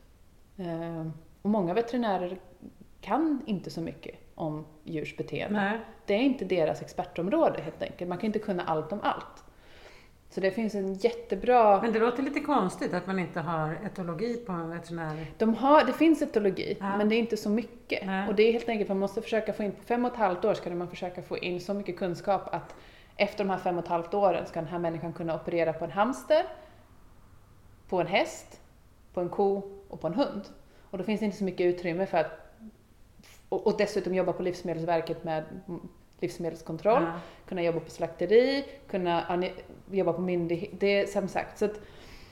[SPEAKER 2] Eh, och många veterinärer kan inte så mycket om djurs beteende.
[SPEAKER 1] Nej.
[SPEAKER 2] Det är inte deras expertområde helt enkelt. Man kan inte kunna allt om allt. Så det finns en jättebra...
[SPEAKER 1] Men det låter lite konstigt att man inte har etologi på en veterinär...
[SPEAKER 2] De har, det finns etologi,
[SPEAKER 1] Ja.
[SPEAKER 2] men det är inte så mycket.
[SPEAKER 1] Nej.
[SPEAKER 2] Och det är helt enkelt, man måste försöka få in, på fem och ett halvt år ska man försöka få in så mycket kunskap att efter de här fem och ett halvt åren ska den här människan kunna operera på en hamster, på en häst, på en ko och på en hund. Och då finns det inte så mycket utrymme för att och, och dessutom jobba på Livsmedelsverket med livsmedelskontroll,
[SPEAKER 1] Ja.
[SPEAKER 2] kunna jobba på slakteri, kunna jobba på myndighet. Det är som sagt, så att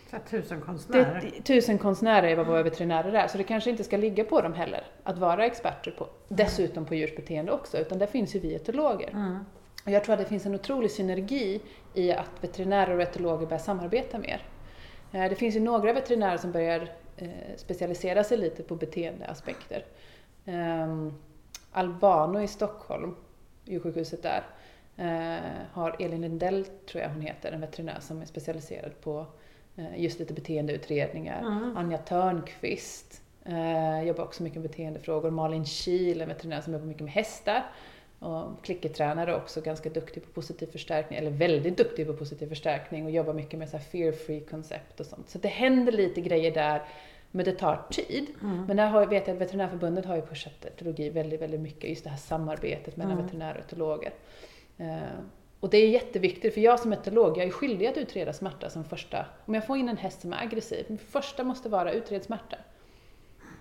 [SPEAKER 1] Så här, tusen
[SPEAKER 2] det
[SPEAKER 1] konstnärer.
[SPEAKER 2] är tusen konstnärer är vad våra veterinärer är, så det kanske inte ska ligga på dem heller att vara experter på, dessutom på djurs beteende också, utan där finns ju vi etologer.
[SPEAKER 1] Mm.
[SPEAKER 2] Och jag tror att det finns en otrolig synergi i att veterinärer och etologer börjar samarbeta mer. Eh, Det finns ju några veterinärer som börjar eh, specialisera sig lite på beteendeaspekter. Ehm, Albano i Stockholm, djursjukhuset där, eh, har Elin Lindell, tror jag hon heter, en veterinär som är specialiserad på eh, just lite beteendeutredningar.
[SPEAKER 1] Mm.
[SPEAKER 2] Anja Törnqvist eh, jobbar också mycket med beteendefrågor. Malin Kiel, en veterinär som jobbar mycket med hästar. Och klickertränare också, ganska duktig på positiv förstärkning, eller väldigt duktig på positiv förstärkning och jobbar mycket med så fear-free koncept och sånt. Så det händer lite grejer där, men det tar tid.
[SPEAKER 1] Mm.
[SPEAKER 2] Men där har, vet jag att Veterinärförbundet har ju pushat etologi väldigt, väldigt mycket, just det här samarbetet mellan
[SPEAKER 1] Mm.
[SPEAKER 2] veterinärer och etologer. Eh, och det är jätteviktigt, för jag som etolog, jag är skyldig att utreda smärta som första. Om jag får in en häst som är aggressiv, min första måste vara utred smärta.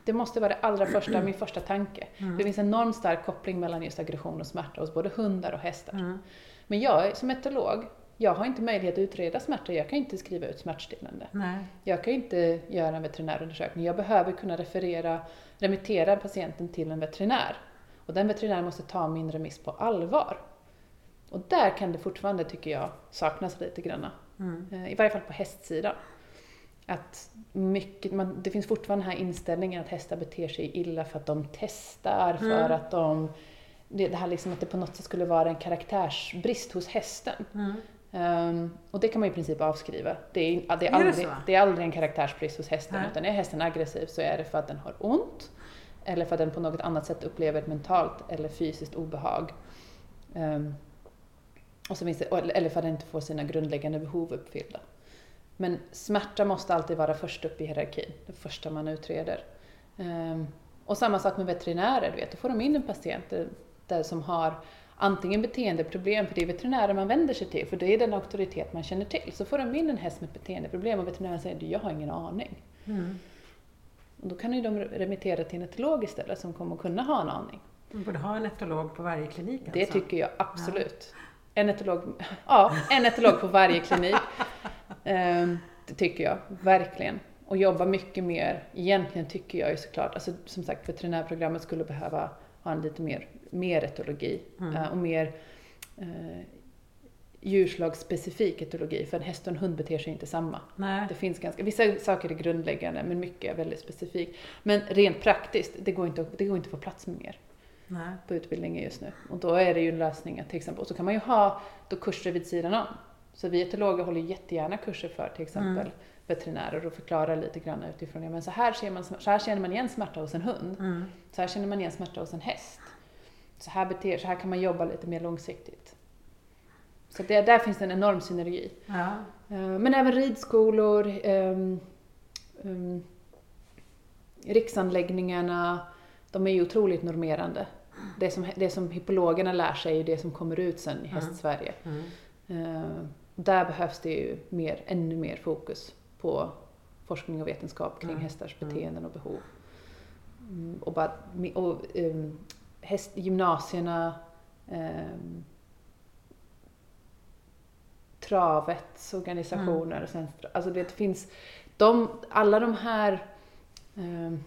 [SPEAKER 2] Det måste vara det allra första, min första tanke. Det finns en enormt stark koppling mellan just aggression och smärta hos både hundar och hästar.
[SPEAKER 1] Mm.
[SPEAKER 2] Men jag som etolog, jag har inte möjlighet att utreda smärta, jag kan inte skriva ut smärtstillande.
[SPEAKER 1] Nej.
[SPEAKER 2] Jag kan inte göra en veterinärundersökning. Jag behöver kunna referera, remittera patienten till en veterinär. Och den veterinären måste ta min remiss på allvar. Och där kan det fortfarande, tycker jag, saknas lite grann.
[SPEAKER 1] Mm.
[SPEAKER 2] Eh, I varje fall på hästsidan. Att mycket, man, det finns fortfarande den här inställningen att hästar beter sig illa för att de testar, för
[SPEAKER 1] Mm.
[SPEAKER 2] att de... Det, det här liksom att det på något sätt skulle vara en karaktärsbrist hos hästen.
[SPEAKER 1] Mm.
[SPEAKER 2] Ehm, och det kan man i princip avskriva. Det är, det är,
[SPEAKER 1] Är det
[SPEAKER 2] aldrig, det är aldrig en karaktärsbrist hos hästen,
[SPEAKER 1] Nej.
[SPEAKER 2] utan är hästen aggressiv så är det för att den har ont, eller för att den på något annat sätt upplever ett mentalt eller fysiskt obehag. Ehm, och så finns det, eller för att den inte får sina grundläggande behov uppfyllda. Men smärta måste alltid vara först upp i hierarkin, det första man utreder. Ehm, och samma sak med veterinärer, du vet, då får de in en patient där, där som har antingen beteendeproblem, för det är veterinärer man vänder sig till, för det är den auktoritet man känner till. Så får de in en häst med beteendeproblem och veterinären säger du, jag har ingen aning.
[SPEAKER 1] Mm.
[SPEAKER 2] Och då kan ju de remittera till en etolog istället som kommer att kunna ha en aning.
[SPEAKER 1] Man borde ha en etolog på varje klinik
[SPEAKER 2] Det
[SPEAKER 1] alltså.
[SPEAKER 2] tycker jag absolut. En etolog, ja, en etolog på varje klinik. Ehm, det tycker jag, verkligen. Och jobba mycket mer, egentligen tycker jag ju såklart, alltså som sagt veterinärprogrammet skulle behöva ha en lite mer, mer etologi
[SPEAKER 1] Mm.
[SPEAKER 2] eh, och mer eh, djurslagsspecifik etologi, för en häst och en hund beter sig inte samma.
[SPEAKER 1] Nej.
[SPEAKER 2] Det finns ganska, vissa saker är grundläggande men mycket är väldigt specifikt. Men rent praktiskt, det går inte, det går inte att få plats med mer
[SPEAKER 1] Nej.
[SPEAKER 2] på utbildningen just nu. Och då är det ju en lösning att till exempel, och så kan man ju ha då kurser vid sidan om. Så vi etologer håller jättegärna kurser för till exempel
[SPEAKER 1] Mm.
[SPEAKER 2] veterinärer och förklarar lite grann utifrån, ja men så här, ser man, så här känner man igen smärta hos en hund.
[SPEAKER 1] Mm.
[SPEAKER 2] Så här känner man igen smärta hos en häst. Så här, beter, så här kan man jobba lite mer långsiktigt. Så det, där finns det en enorm synergi.
[SPEAKER 1] Ja.
[SPEAKER 2] Eh, Men även ridskolor, ehm, ehm, riksanläggningarna, de är ju otroligt normerande. Det som, det som hippologerna lär sig är ju det som kommer ut sen i
[SPEAKER 1] Mm.
[SPEAKER 2] hästsverige.
[SPEAKER 1] Mm.
[SPEAKER 2] Eh, Där behövs det ju mer, ännu mer fokus på forskning och vetenskap kring
[SPEAKER 1] Mm.
[SPEAKER 2] hästars
[SPEAKER 1] Mm.
[SPEAKER 2] beteenden och behov. Mm, Och, bara, och um, häst, gymnasierna, ehm, travets organisationer, och sen, alltså det finns, de, alla de här ehm,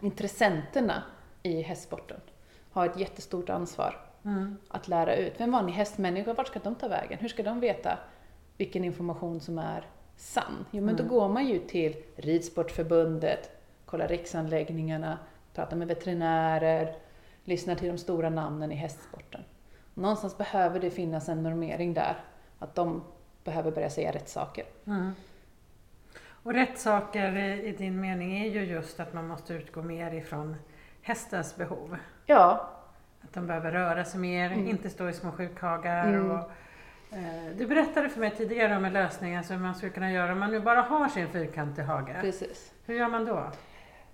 [SPEAKER 2] intressenterna i hästsporten har ett jättestort ansvar
[SPEAKER 1] Mm.
[SPEAKER 2] att lära ut. Vem vanlig hästmänniska, vart ska de ta vägen? Hur ska de veta vilken information som är sann? Jo, men då
[SPEAKER 1] Mm.
[SPEAKER 2] går man ju till Ridsportförbundet, kollar riksanläggningarna, pratar med veterinärer, lyssnar till de stora namnen i hästsporten. Någonstans behöver det finnas en normering där, att de behöver börja säga rätt saker.
[SPEAKER 1] Mm. Och rätt saker i, din mening är ju just att man måste utgå mer ifrån hästens behov.
[SPEAKER 2] Ja,
[SPEAKER 1] Att de behöver röra sig mer,
[SPEAKER 2] Mm.
[SPEAKER 1] inte stå i små sjukhagar.
[SPEAKER 2] Mm.
[SPEAKER 1] Och, eh, du berättade för mig tidigare om en lösning alltså hur man skulle kunna göra om man nu bara har sin fyrkantiga hage.
[SPEAKER 2] precis.
[SPEAKER 1] Hur gör man då?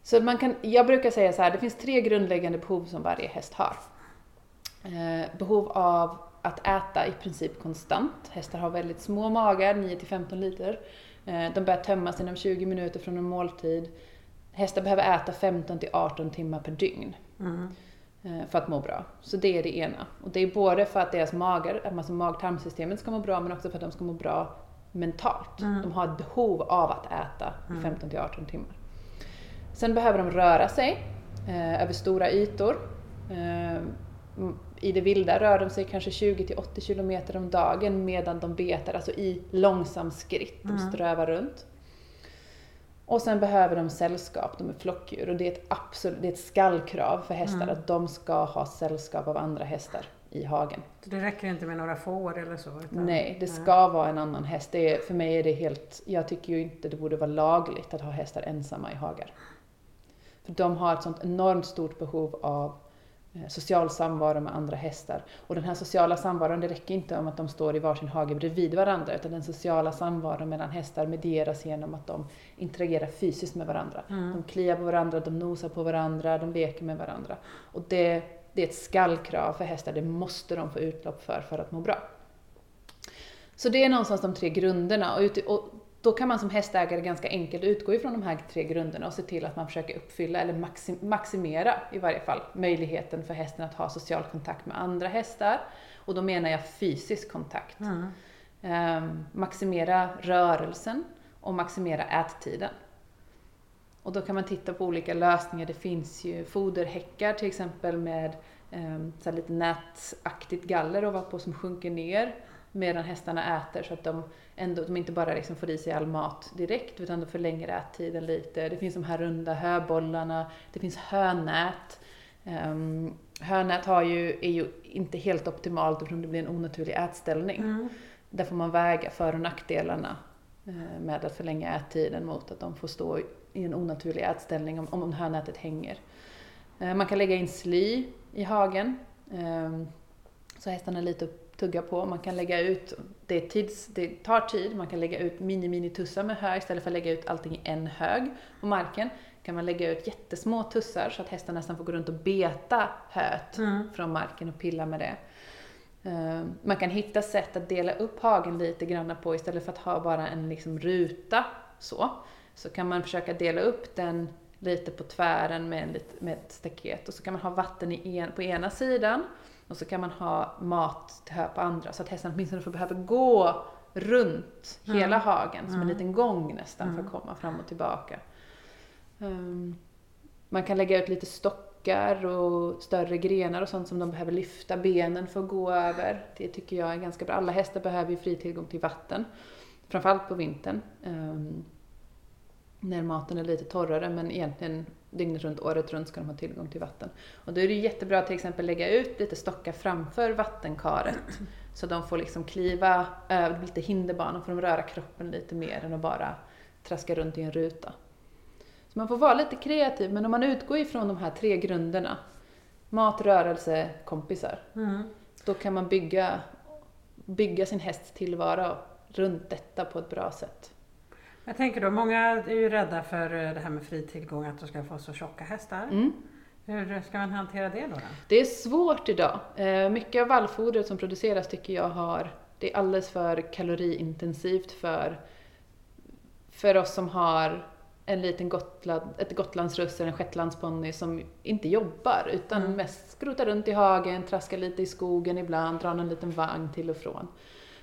[SPEAKER 2] Så man kan, jag brukar säga så här, det finns tre grundläggande behov som varje häst har. Eh, behov av att äta i princip konstant. Hästar har väldigt små magar, 9-15 liter. Eh, de börjar tömmas inom 20 minuter från en måltid. Hästar behöver äta 15-18 timmar per dygn
[SPEAKER 1] Mm.
[SPEAKER 2] eh, för att må bra. Så det är det ena. Och det är både för att deras magar, alltså mag-tarmsystemet ska må bra, men också för att de ska må bra mentalt.
[SPEAKER 1] Mm.
[SPEAKER 2] De har ett behov av att äta i
[SPEAKER 1] Mm.
[SPEAKER 2] 15-18 timmar. Sen behöver de röra sig eh, över stora ytor. Eh, I det vilda rör de sig kanske 20-80 kilometer om dagen medan de betar, alltså i långsam skritt. De
[SPEAKER 1] Mm.
[SPEAKER 2] strövar runt. Och sen behöver de sällskap, de är flockdjur och det är ett, absolut, det är ett skallkrav för hästar
[SPEAKER 1] Mm.
[SPEAKER 2] att de ska ha sällskap av andra hästar i hagen.
[SPEAKER 1] Så det räcker inte med några får eller så? Utan,
[SPEAKER 2] Nej, det ska vara en annan häst. Det är, för mig är det helt, jag tycker ju inte det borde vara lagligt att ha hästar ensamma i hagar. För de har ett sånt enormt stort behov av eh, social samvaro med andra hästar. Och den här sociala samvaron, det räcker inte om att de står i varsin hage bredvid varandra, utan den sociala samvaron mellan hästar medieras genom att de interagerar fysiskt med varandra.
[SPEAKER 1] Mm.
[SPEAKER 2] De kliar på varandra, de nosar på varandra, de leker med varandra. Och det, det är ett skallkrav för hästar, det måste de få utlopp för för att må bra. Så det är någonstans de tre grunderna och, ut, och då kan man som hästägare ganska enkelt utgå ifrån de här tre grunderna och se till att man försöker uppfylla, eller maxim, maximera i varje fall, möjligheten för hästen att ha social kontakt med andra hästar. Och då menar jag fysisk kontakt.
[SPEAKER 1] Mm.
[SPEAKER 2] Ehm, maximera rörelsen och maximera ättiden. Och då kan man titta på olika lösningar. Det finns ju foderhäckar till exempel med um, så lite nätaktigt galler ovanpå som sjunker ner medan hästarna äter så att de, ändå, de inte bara liksom får i sig all mat direkt utan de förlänger ättiden lite. Det finns de här runda höbollarna, det finns hönät. Um, hönät har ju, är ju inte helt optimalt eftersom det blir en onaturlig ätställning.
[SPEAKER 1] Mm.
[SPEAKER 2] Där får man väga för och nackdelarna eh, med att förlänga ättiden mot att de får stå i en onaturlig ätställning om, om hönätet hänger. Eh, Man kan lägga in sly i hagen eh, så hästarna är lite att tugga på. Man kan lägga ut, det, tids, det tar tid, man kan lägga ut mini-mini-tussar med hö istället för att lägga ut allting i en hög på marken. kan man lägga ut jättesmå tussar så att hästarna nästan får gå runt och beta höet
[SPEAKER 1] Mm.
[SPEAKER 2] från marken och pilla med det. Eh, Man kan hitta sätt att dela upp hagen lite grann på istället för att ha bara en liksom ruta så. Så kan man försöka dela upp den lite på tvären med, en med ett staket och så kan man ha vatten i en, på ena sidan och så kan man ha mat till hö på andra så att hästen åtminstone får behöva gå runt
[SPEAKER 1] Mm.
[SPEAKER 2] hela hagen som en
[SPEAKER 1] Mm.
[SPEAKER 2] liten gång nästan för att komma fram och tillbaka. Ehm, man kan lägga ut lite stockar och större grenar och sånt som de behöver lyfta benen för att gå över. Det tycker jag är ganska bra. Alla hästar behöver ju fri tillgång till vatten. Framförallt på vintern. ehm, när maten är lite torrare men egentligen dygnet runt, året runt ska de ha tillgång till vatten. Och då är det jättebra att till exempel lägga ut lite stockar framför vattenkaret. Så de får liksom kliva över lite hinderbana, får de röra kroppen lite mer än att bara traska runt i en ruta. Så man får vara lite kreativ, men om man utgår ifrån de här tre grunderna, mat, rörelse, kompisar,
[SPEAKER 1] Mm.
[SPEAKER 2] då kan man bygga, bygga sin hästs tillvaro runt detta på ett bra sätt.
[SPEAKER 1] Jag tänker då, många är ju rädda för eh, det här med fri tillgång, att de ska få så tjocka hästar.
[SPEAKER 2] Mm.
[SPEAKER 1] Hur ska man hantera det då? då?
[SPEAKER 2] Det är svårt idag. Eh, Mycket av vallfodret som produceras tycker jag har, det är alldeles för kaloriintensivt för, för oss som har en liten Gotland, ett gotlandsruss eller en shetlandsponny som inte jobbar utan
[SPEAKER 1] Mm.
[SPEAKER 2] mest skrotar runt i hagen, traskar lite i skogen ibland, drar en liten vagn till och från.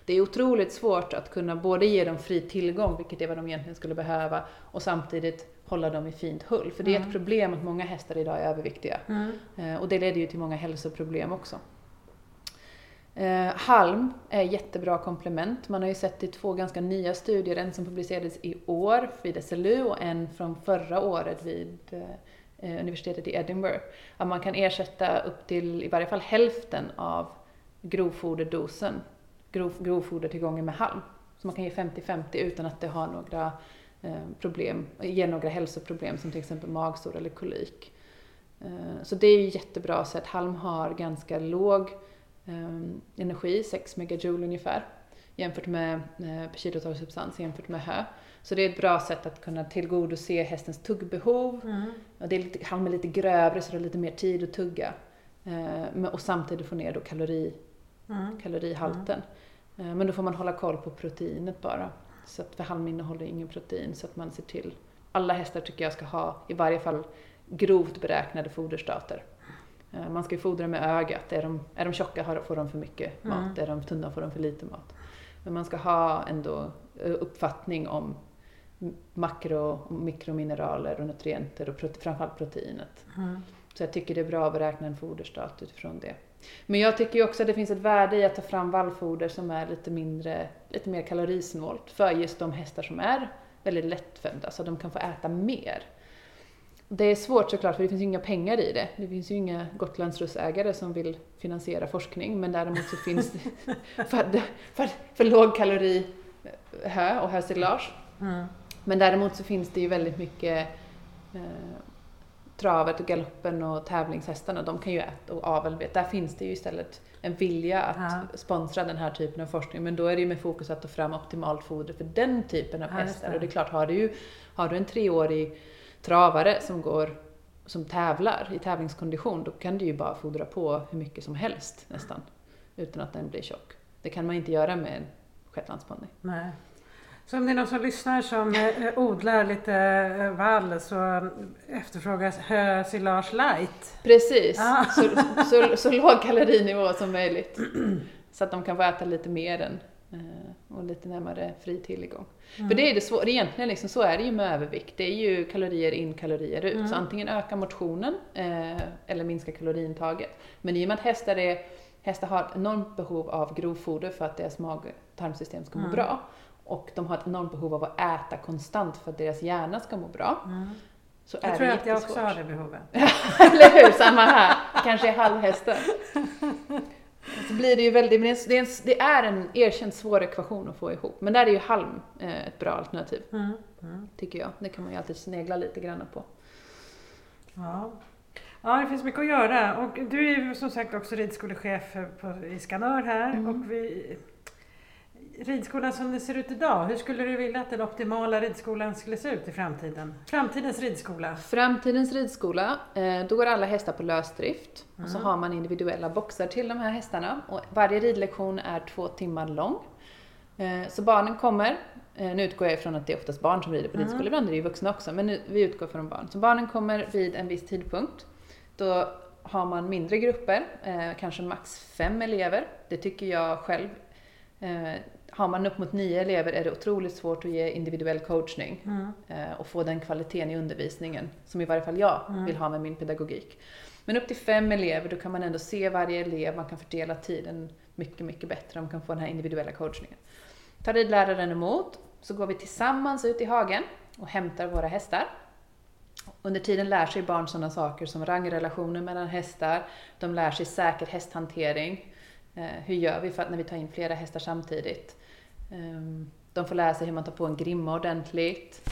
[SPEAKER 2] Det är otroligt svårt att kunna både ge dem fri tillgång, vilket är vad de egentligen skulle behöva, och samtidigt hålla dem i fint hull. För det är ett
[SPEAKER 1] Mm.
[SPEAKER 2] problem att många hästar idag är överviktiga.
[SPEAKER 1] Mm.
[SPEAKER 2] Eh, Och det leder ju till många hälsoproblem också. Eh, halm är jättebra komplement. Man har ju sett i två ganska nya studier, en som publicerades i år vid SLU och en från förra året vid eh, universitetet i Edinburgh. Att man kan ersätta upp till i varje fall hälften av grovfoderdosen, grov, grovfodertillgången med halm. Så man kan ge 50-50 utan att det har några eh, problem, ger några hälsoproblem som till exempel magsår eller kolik. Eh, så det är ju jättebra sätt. Halm har ganska låg eh, energi, 6 megajoule ungefär, jämfört med per kilotorrsubstans jämfört med hö. Så det är ett bra sätt att kunna tillgodose hästens tuggbehov.
[SPEAKER 1] Mm.
[SPEAKER 2] Och det är lite, halm är lite grövre så det har lite mer tid att tugga. Och samtidigt få ner då kalori,
[SPEAKER 1] Mm.
[SPEAKER 2] kalorihalten. Eh, Men då får man hålla koll på proteinet bara. Så att för halm innehåller ingen protein så att man ser till. Alla hästar tycker jag ska ha i varje fall grovt beräknade foderstater. Eh, Man ska ju fodra med ögat. Är de, är de tjocka får de för mycket
[SPEAKER 1] Mm.
[SPEAKER 2] mat, är de tunna får de för lite mat. Men man ska ha ändå eh, uppfattning om makro och mikromineraler och nutrienter och prote, framförallt proteinet.
[SPEAKER 1] Mm.
[SPEAKER 2] Så jag tycker det är bra att beräkna en foderstat utifrån det. Men jag tycker ju också att det finns ett värde i att ta fram vallfoder som är lite mindre, lite mer kalorisnålt för just de hästar som är väldigt lättfödda så de kan få äta mer. Det är svårt såklart för det finns ju inga pengar i det. Det finns ju inga Gotlandsrussägare som vill finansiera forskning men däremot så finns det för, för, för lågkalori hö och hösilage
[SPEAKER 1] Mm.
[SPEAKER 2] men däremot så finns det ju väldigt mycket eh, travet och galoppen och tävlingshästarna, de kan ju äta och avel, där finns det ju istället en vilja att
[SPEAKER 1] Ja.
[SPEAKER 2] sponsra den här typen av forskning. Men då är det ju med fokus att ta fram optimalt foder för den typen av
[SPEAKER 1] Ja,
[SPEAKER 2] hästar. Och det är klart, har du, ju, har du en treårig travare som går som tävlar i tävlingskondition, då kan du ju bara fodra på hur mycket som helst nästan, utan att den blir tjock. Det kan man inte göra med en shetlandsponny.
[SPEAKER 1] Så om det är någon som lyssnar som eh, odlar lite eh, vall så efterfrågas hösilage light.
[SPEAKER 2] Precis,
[SPEAKER 1] Ah.
[SPEAKER 2] så, så, så låg kalorinivå som möjligt. Så att de kan få äta lite mer än, eh, och lite närmare fri tillgång.
[SPEAKER 1] Mm.
[SPEAKER 2] För det är det svåra, egentligen liksom, så är det ju med övervikt. Det är ju kalorier in, kalorier ut.
[SPEAKER 1] Mm.
[SPEAKER 2] Så antingen öka motionen eller minska kaloriintaget. Men i och med att hästar, är, hästar har ett enormt behov av grovfoder för att deras mag-tarmsystem ska må
[SPEAKER 1] Mm.
[SPEAKER 2] bra. Och de har ett enormt behov av att äta konstant för att deras hjärna ska må bra.
[SPEAKER 1] Mm.
[SPEAKER 2] Så
[SPEAKER 1] Jag
[SPEAKER 2] är
[SPEAKER 1] tror
[SPEAKER 2] det
[SPEAKER 1] att jag också har det behovet.
[SPEAKER 2] Eller hur? Samma här. Kanske är halvhästen. Så blir det ju väldigt, men det är, en, det är en erkänt svår ekvation att få ihop. Men där är ju halm eh, ett bra alternativ,
[SPEAKER 1] Mm. Mm.
[SPEAKER 2] tycker jag. Det kan man ju alltid snegla lite grann på.
[SPEAKER 1] Ja. ja, det finns mycket att göra. Och du är ju som sagt också ridskolechef på, i Skanör här.
[SPEAKER 2] Mm.
[SPEAKER 1] Och vi, ridskolan som den ser ut idag, hur skulle du vilja att den optimala ridskolan skulle se ut i framtiden? Framtidens ridskola.
[SPEAKER 2] Framtidens ridskola, eh, då går alla hästar på lösdrift. Och så
[SPEAKER 1] Mm.
[SPEAKER 2] har man individuella boxar till de här hästarna. Och varje ridlektion är två timmar lång. Eh, Så barnen kommer, eh, nu utgår jag ifrån att det är oftast barn som rider på
[SPEAKER 1] Mm.
[SPEAKER 2] ridskola, ibland är det ju vuxna också, men nu, vi utgår från barn. Så barnen kommer vid en viss tidpunkt. Då har man mindre grupper, kanske max fem elever. Det tycker jag själv. Har man upp mot nio elever är det otroligt svårt att ge individuell coachning
[SPEAKER 1] Mm.
[SPEAKER 2] och få den kvaliteten i undervisningen som i varje fall jag
[SPEAKER 1] Mm.
[SPEAKER 2] vill ha med min pedagogik. Men upp till fem elever, då kan man ändå se varje elev, man kan fördela tiden mycket, mycket bättre man kan få den här individuella coachningen. Tar ridläraren emot, så går vi tillsammans ut i hagen och hämtar våra hästar. Under tiden lär sig barn sådana saker som rangrelationer mellan hästar, de lär sig säker hästhantering. Eh, hur gör vi för att när vi tar in flera hästar samtidigt? Ehm, de får lära sig hur man tar på en grimma ordentligt.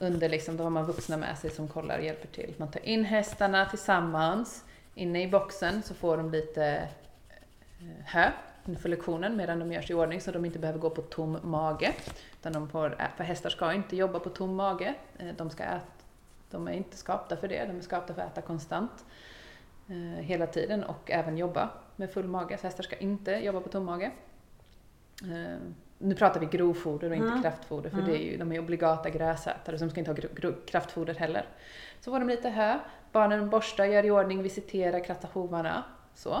[SPEAKER 2] Under liksom, då har man vuxna med sig som kollar och hjälper till. Man tar in hästarna tillsammans. Inne i boxen så får de lite eh, hö inför lektionen medan de gör sig i ordning så de inte behöver gå på tom mage. Utan de får, för hästar ska inte jobba på tom mage. Eh, de, ska äta, de är inte skapta för det, de är skapta för att äta konstant. Eh, hela tiden och även jobba med full mage. Så hästar ska inte jobba på tom mage. Eh, Nu pratar vi grovfoder och inte
[SPEAKER 1] Mm.
[SPEAKER 2] kraftfoder för
[SPEAKER 1] Mm.
[SPEAKER 2] det är ju, de är obligata gräsätare så de ska inte ha kraftfoder heller. Så får de lite hö, barnen borstar, gör i ordning, visiterar, krattar hovarna. Så.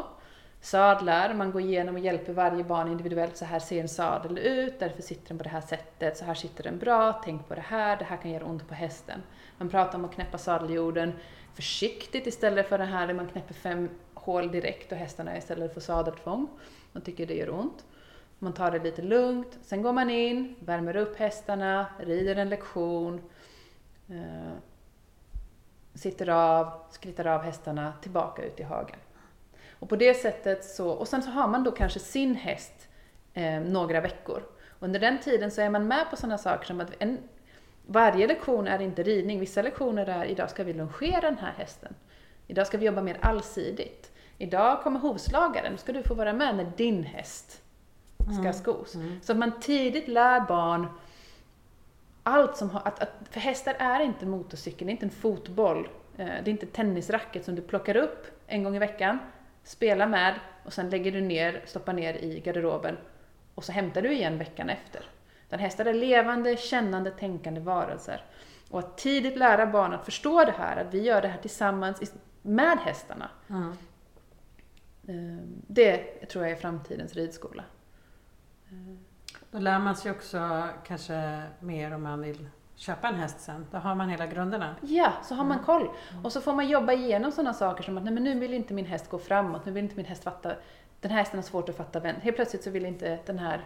[SPEAKER 2] Sadlar, man går igenom och hjälper varje barn individuellt. Så här ser en sadel ut, därför sitter den på det här sättet, så här sitter den bra, tänk på det här, det här kan göra ont på hästen. Man pratar om att knäppa sadeljorden försiktigt istället för det här där man knäpper fem hål direkt och hästarna istället för sadeltvång. Man tycker det gör ont. Man tar det lite lugnt, sen går man in, värmer upp hästarna, rider en lektion, eh, sitter av, skrittar av hästarna, tillbaka ut i hagen. Och på det sättet så, och sen så har man då kanske sin häst eh, några veckor. Under den tiden så är man med på sådana saker som att en, varje lektion är inte ridning. Vissa lektioner är idag ska vi longera den här hästen. Idag ska vi jobba mer allsidigt. Idag kommer hovslagaren, då ska du få vara med när din häst ska skos.
[SPEAKER 1] Mm.
[SPEAKER 2] Så att man tidigt lär barn allt som har, att, att, för hästar är inte en motorcykel, det är inte en fotboll, eh, det är inte tennisracket som du plockar upp en gång i veckan, spelar med och sen lägger du ner, stoppar ner i garderoben och så hämtar du igen veckan efter. Utan hästar är levande, kännande, tänkande varelser. Och att tidigt lära barn att förstå det här, att vi gör det här tillsammans med hästarna.
[SPEAKER 1] Mm.
[SPEAKER 2] Det tror jag är framtidens ridskola.
[SPEAKER 1] Då lär man sig också kanske mer om man vill köpa en häst sen. Då har man hela grunderna.
[SPEAKER 2] Ja, så har man
[SPEAKER 1] Mm.
[SPEAKER 2] koll. Och så får man jobba igenom sådana saker som att nej, men nu vill inte min häst gå framåt, nu vill inte min häst fatta, den här hästen har svårt att fatta vänster. Helt plötsligt så vill inte den här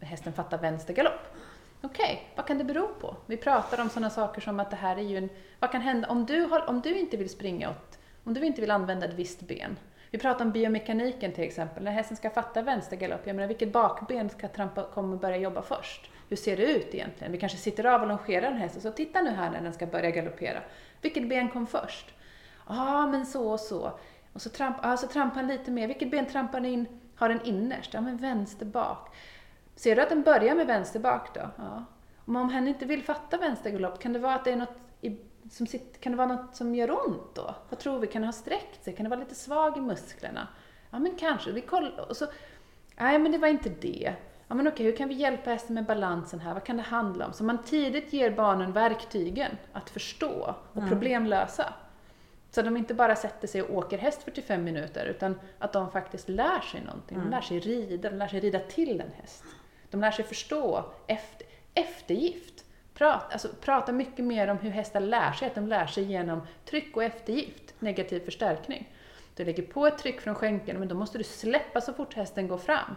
[SPEAKER 2] hästen fatta vänster galopp. Okej, vad kan det bero på? Vi pratar om sådana saker som att det här är ju en, vad kan hända om du, har, om du inte vill springa åt, om du inte vill använda ett visst ben. Vi pratar om biomekaniken till exempel, när hästen ska fatta vänster galopp, jag menar vilket bakben ska trampa, kommer börja jobba först? Hur ser det ut egentligen? Vi kanske sitter av och longerar en häst och så titta nu här när den ska börja galoppera. Vilket ben kom först? Ja, ah, men så och så. Och så, tramp, ah, så trampar han lite mer. Vilket ben trampar den in? Har den innerst? Ja, men vänster bak. Ser du att den börjar med vänster bak då? Ja. Om hen inte vill fatta vänster galopp, kan det vara att det är något som sitter, kan det vara något som gör ont då? Vad tror vi? Kan det ha sträckt sig? Kan det vara lite svag i musklerna? Ja, men kanske. Vi kollar. Och så, nej, men det var inte det. Ja, men okej, hur kan vi hjälpa hästen med balansen här? Vad kan det handla om? Så man tidigt ger barnen verktygen att förstå och
[SPEAKER 1] Mm.
[SPEAKER 2] problemlösa. Så de inte bara sätter sig och åker häst 45 minuter, utan att de faktiskt lär sig någonting. De
[SPEAKER 1] Mm.
[SPEAKER 2] lär sig rida, de lär sig rida till en häst. De lär sig förstå efter, eftergift. Prata, alltså, prata mycket mer om hur hästar lär sig, att de lär sig genom tryck och eftergift, negativ förstärkning. Du lägger på ett tryck från skänkeln, men då måste du släppa så fort hästen går fram.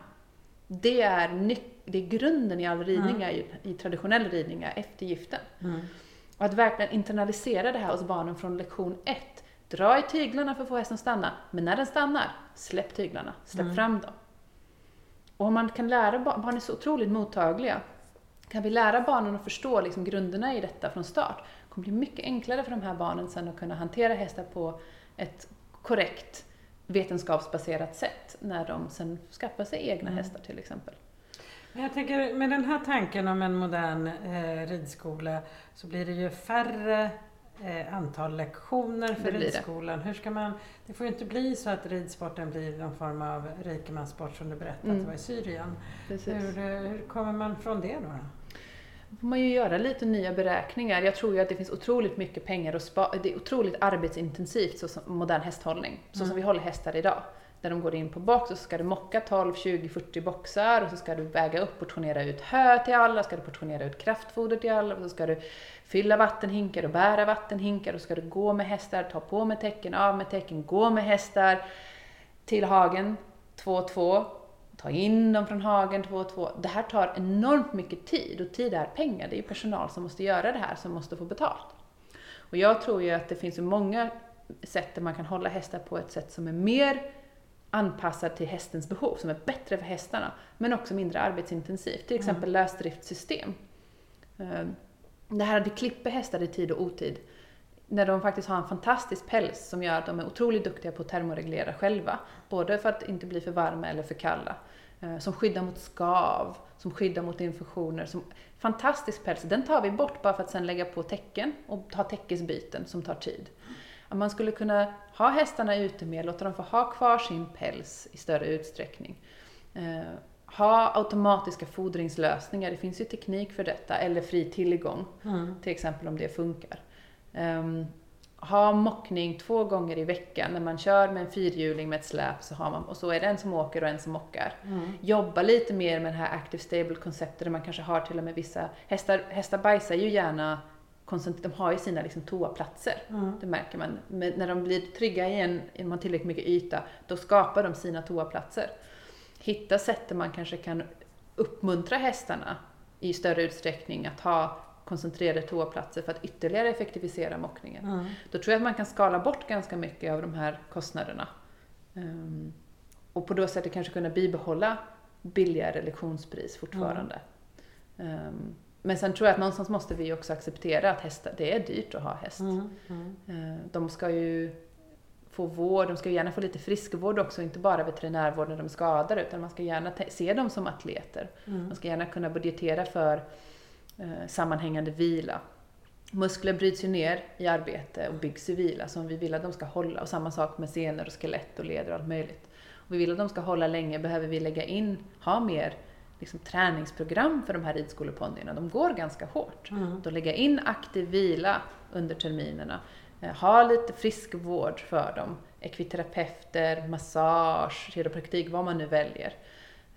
[SPEAKER 2] Det är, det är grunden i all ridning,
[SPEAKER 1] Mm.
[SPEAKER 2] i traditionell ridning, är eftergiften.
[SPEAKER 1] Mm.
[SPEAKER 2] Och att verkligen internalisera det här hos barnen från lektion ett. Dra i tyglarna för att få hästen att stanna, men när den stannar, släpp tyglarna, släpp
[SPEAKER 1] Mm.
[SPEAKER 2] fram dem. Och om man kan lära barn, barn är så otroligt mottagliga, kan vi lära barnen att förstå liksom grunderna i detta från start, det kommer bli mycket enklare för de här barnen sen att kunna hantera hästar på ett korrekt vetenskapsbaserat sätt när de sen skaffar sig egna
[SPEAKER 1] Mm.
[SPEAKER 2] hästar till exempel.
[SPEAKER 1] Men jag tänker med den här tanken om en modern eh, ridskola så blir det ju färre eh, antal lektioner för
[SPEAKER 2] Det blir det.
[SPEAKER 1] ridskolan. Hur ska man, det får ju inte bli så att ridsporten blir någon form av rikemanssport som du berättade att
[SPEAKER 2] Mm.
[SPEAKER 1] det var i Syrien. Hur, eh, hur kommer man från det då? då?
[SPEAKER 2] Får man ju göra lite nya beräkningar. Jag tror ju att det finns otroligt mycket pengar att spara. Det är otroligt arbetsintensivt, så som modern hästhållning. Så
[SPEAKER 1] Mm.
[SPEAKER 2] som vi håller hästar idag. När de går in på box så ska du mocka 12, 20, 40 boxar och så ska du väga upp, portionera ut hö till alla, ska du portionera ut kraftfoder till alla och så ska du fylla vattenhinkar och bära vattenhinkar och så ska du gå med hästar, ta på med tecken, av med tecken, gå med hästar till hagen, två och två, ta in dem från hagen två och två. Det här tar enormt mycket tid och tid är pengar. Det är ju personal som måste göra det här som måste få betalt. Och jag tror ju att det finns ju många sätt där man kan hålla hästar på ett sätt som är mer anpassad till hästens behov, som är bättre för hästarna, men också mindre arbetsintensivt. Till exempel lösdriftssystem. Eh, Det här att vi klipper hästar i tid och otid. När de faktiskt har en fantastisk päls som gör att de är otroligt duktiga på att termoreglera själva. Både för att inte bli för varma eller för kalla. Eh, Som skyddar mot skav, som skyddar mot infektioner. Som, fantastisk päls, den tar vi bort bara för att sen lägga på täcken och ha täckesbyten som tar tid. Att man skulle kunna ha hästarna ute mer, låta dem få ha kvar sin päls i större utsträckning. Eh, ha automatiska fodringslösningar, det finns ju teknik för detta, eller fri tillgång,
[SPEAKER 1] Mm.
[SPEAKER 2] till exempel om det funkar. Ehm, ha mockning två gånger i veckan, när man kör med en fyrhjuling med ett släp så har man, och så är det en som åker och en som mockar.
[SPEAKER 1] Mm.
[SPEAKER 2] Jobba lite mer med det här active stable konceptet där man kanske har till och med vissa, hästar, hästar bajsar ju gärna, de har ju sina liksom toaplatser.
[SPEAKER 1] Mm.
[SPEAKER 2] Det märker man. Men när de blir trygga i en, i en tillräckligt mycket yta, då skapar de sina toaplatser. Hitta sätt där man kanske kan uppmuntra hästarna i större utsträckning att ha koncentrerade toaplatser för att ytterligare effektivisera mockningen.
[SPEAKER 1] Mm.
[SPEAKER 2] Då tror jag att man kan skala bort ganska mycket av de här kostnaderna. Ehm, och på det sättet kanske kunna bibehålla billigare lektionspris fortfarande. Ehm, Men sen tror jag att någonstans måste vi också acceptera att hästar, det är dyrt att ha häst.
[SPEAKER 1] Mm. Mm.
[SPEAKER 2] Eh, De ska ju få vård, de ska ju gärna få lite friskvård också, inte bara veterinärvård när de är skadade, utan man ska gärna se dem som atleter.
[SPEAKER 1] Mm.
[SPEAKER 2] Man ska gärna kunna budgetera för sammanhängande vila. Muskler bryts ju ner i arbete och byggs i vila som vi vill att de ska hålla. Och samma sak med senor och skelett och leder och allt möjligt. Och vi vill att de ska hålla länge behöver vi lägga in, ha mer liksom, träningsprogram för de här ridskoleponnyerna. De går ganska hårt.
[SPEAKER 1] Mm.
[SPEAKER 2] Då lägga in aktiv vila under terminerna. Eh, Ha lite friskvård för dem. Ekviterapeuter, massage, kiropraktik, vad man nu väljer.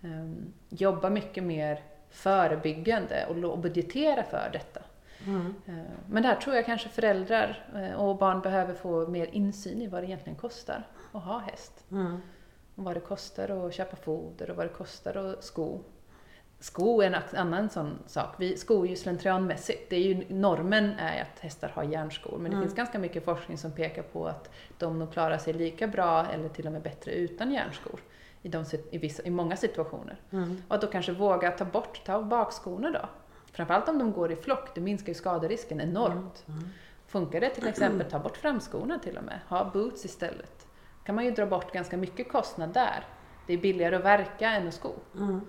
[SPEAKER 2] Ehm, Jobba mycket mer förebyggande och budgetera för detta.
[SPEAKER 1] Mm.
[SPEAKER 2] Eh, Men där tror jag kanske föräldrar eh, och barn behöver få mer insyn i vad det egentligen kostar att ha häst.
[SPEAKER 1] Mm.
[SPEAKER 2] Och vad det kostar att köpa foder och vad det kostar att sko. Sko är en annan sån sak. Vi skor ju slentrianmässigt. Det är ju, normen är att hästar har järnskor. Men det
[SPEAKER 1] Mm.
[SPEAKER 2] finns ganska mycket forskning som pekar på att de nog klarar sig lika bra eller till och med bättre utan järnskor. I, de, i, vissa, I många situationer.
[SPEAKER 1] Mm.
[SPEAKER 2] Och att då kanske våga ta bort, ta av bakskorna då. Framförallt om de går i flock, det minskar ju skaderisken enormt.
[SPEAKER 1] Mm.
[SPEAKER 2] Funkar det till exempel, ta bort framskorna till och med, ha boots istället. kan man ju dra bort ganska mycket kostnad där. Det är billigare att verka än att sko.
[SPEAKER 1] Mm.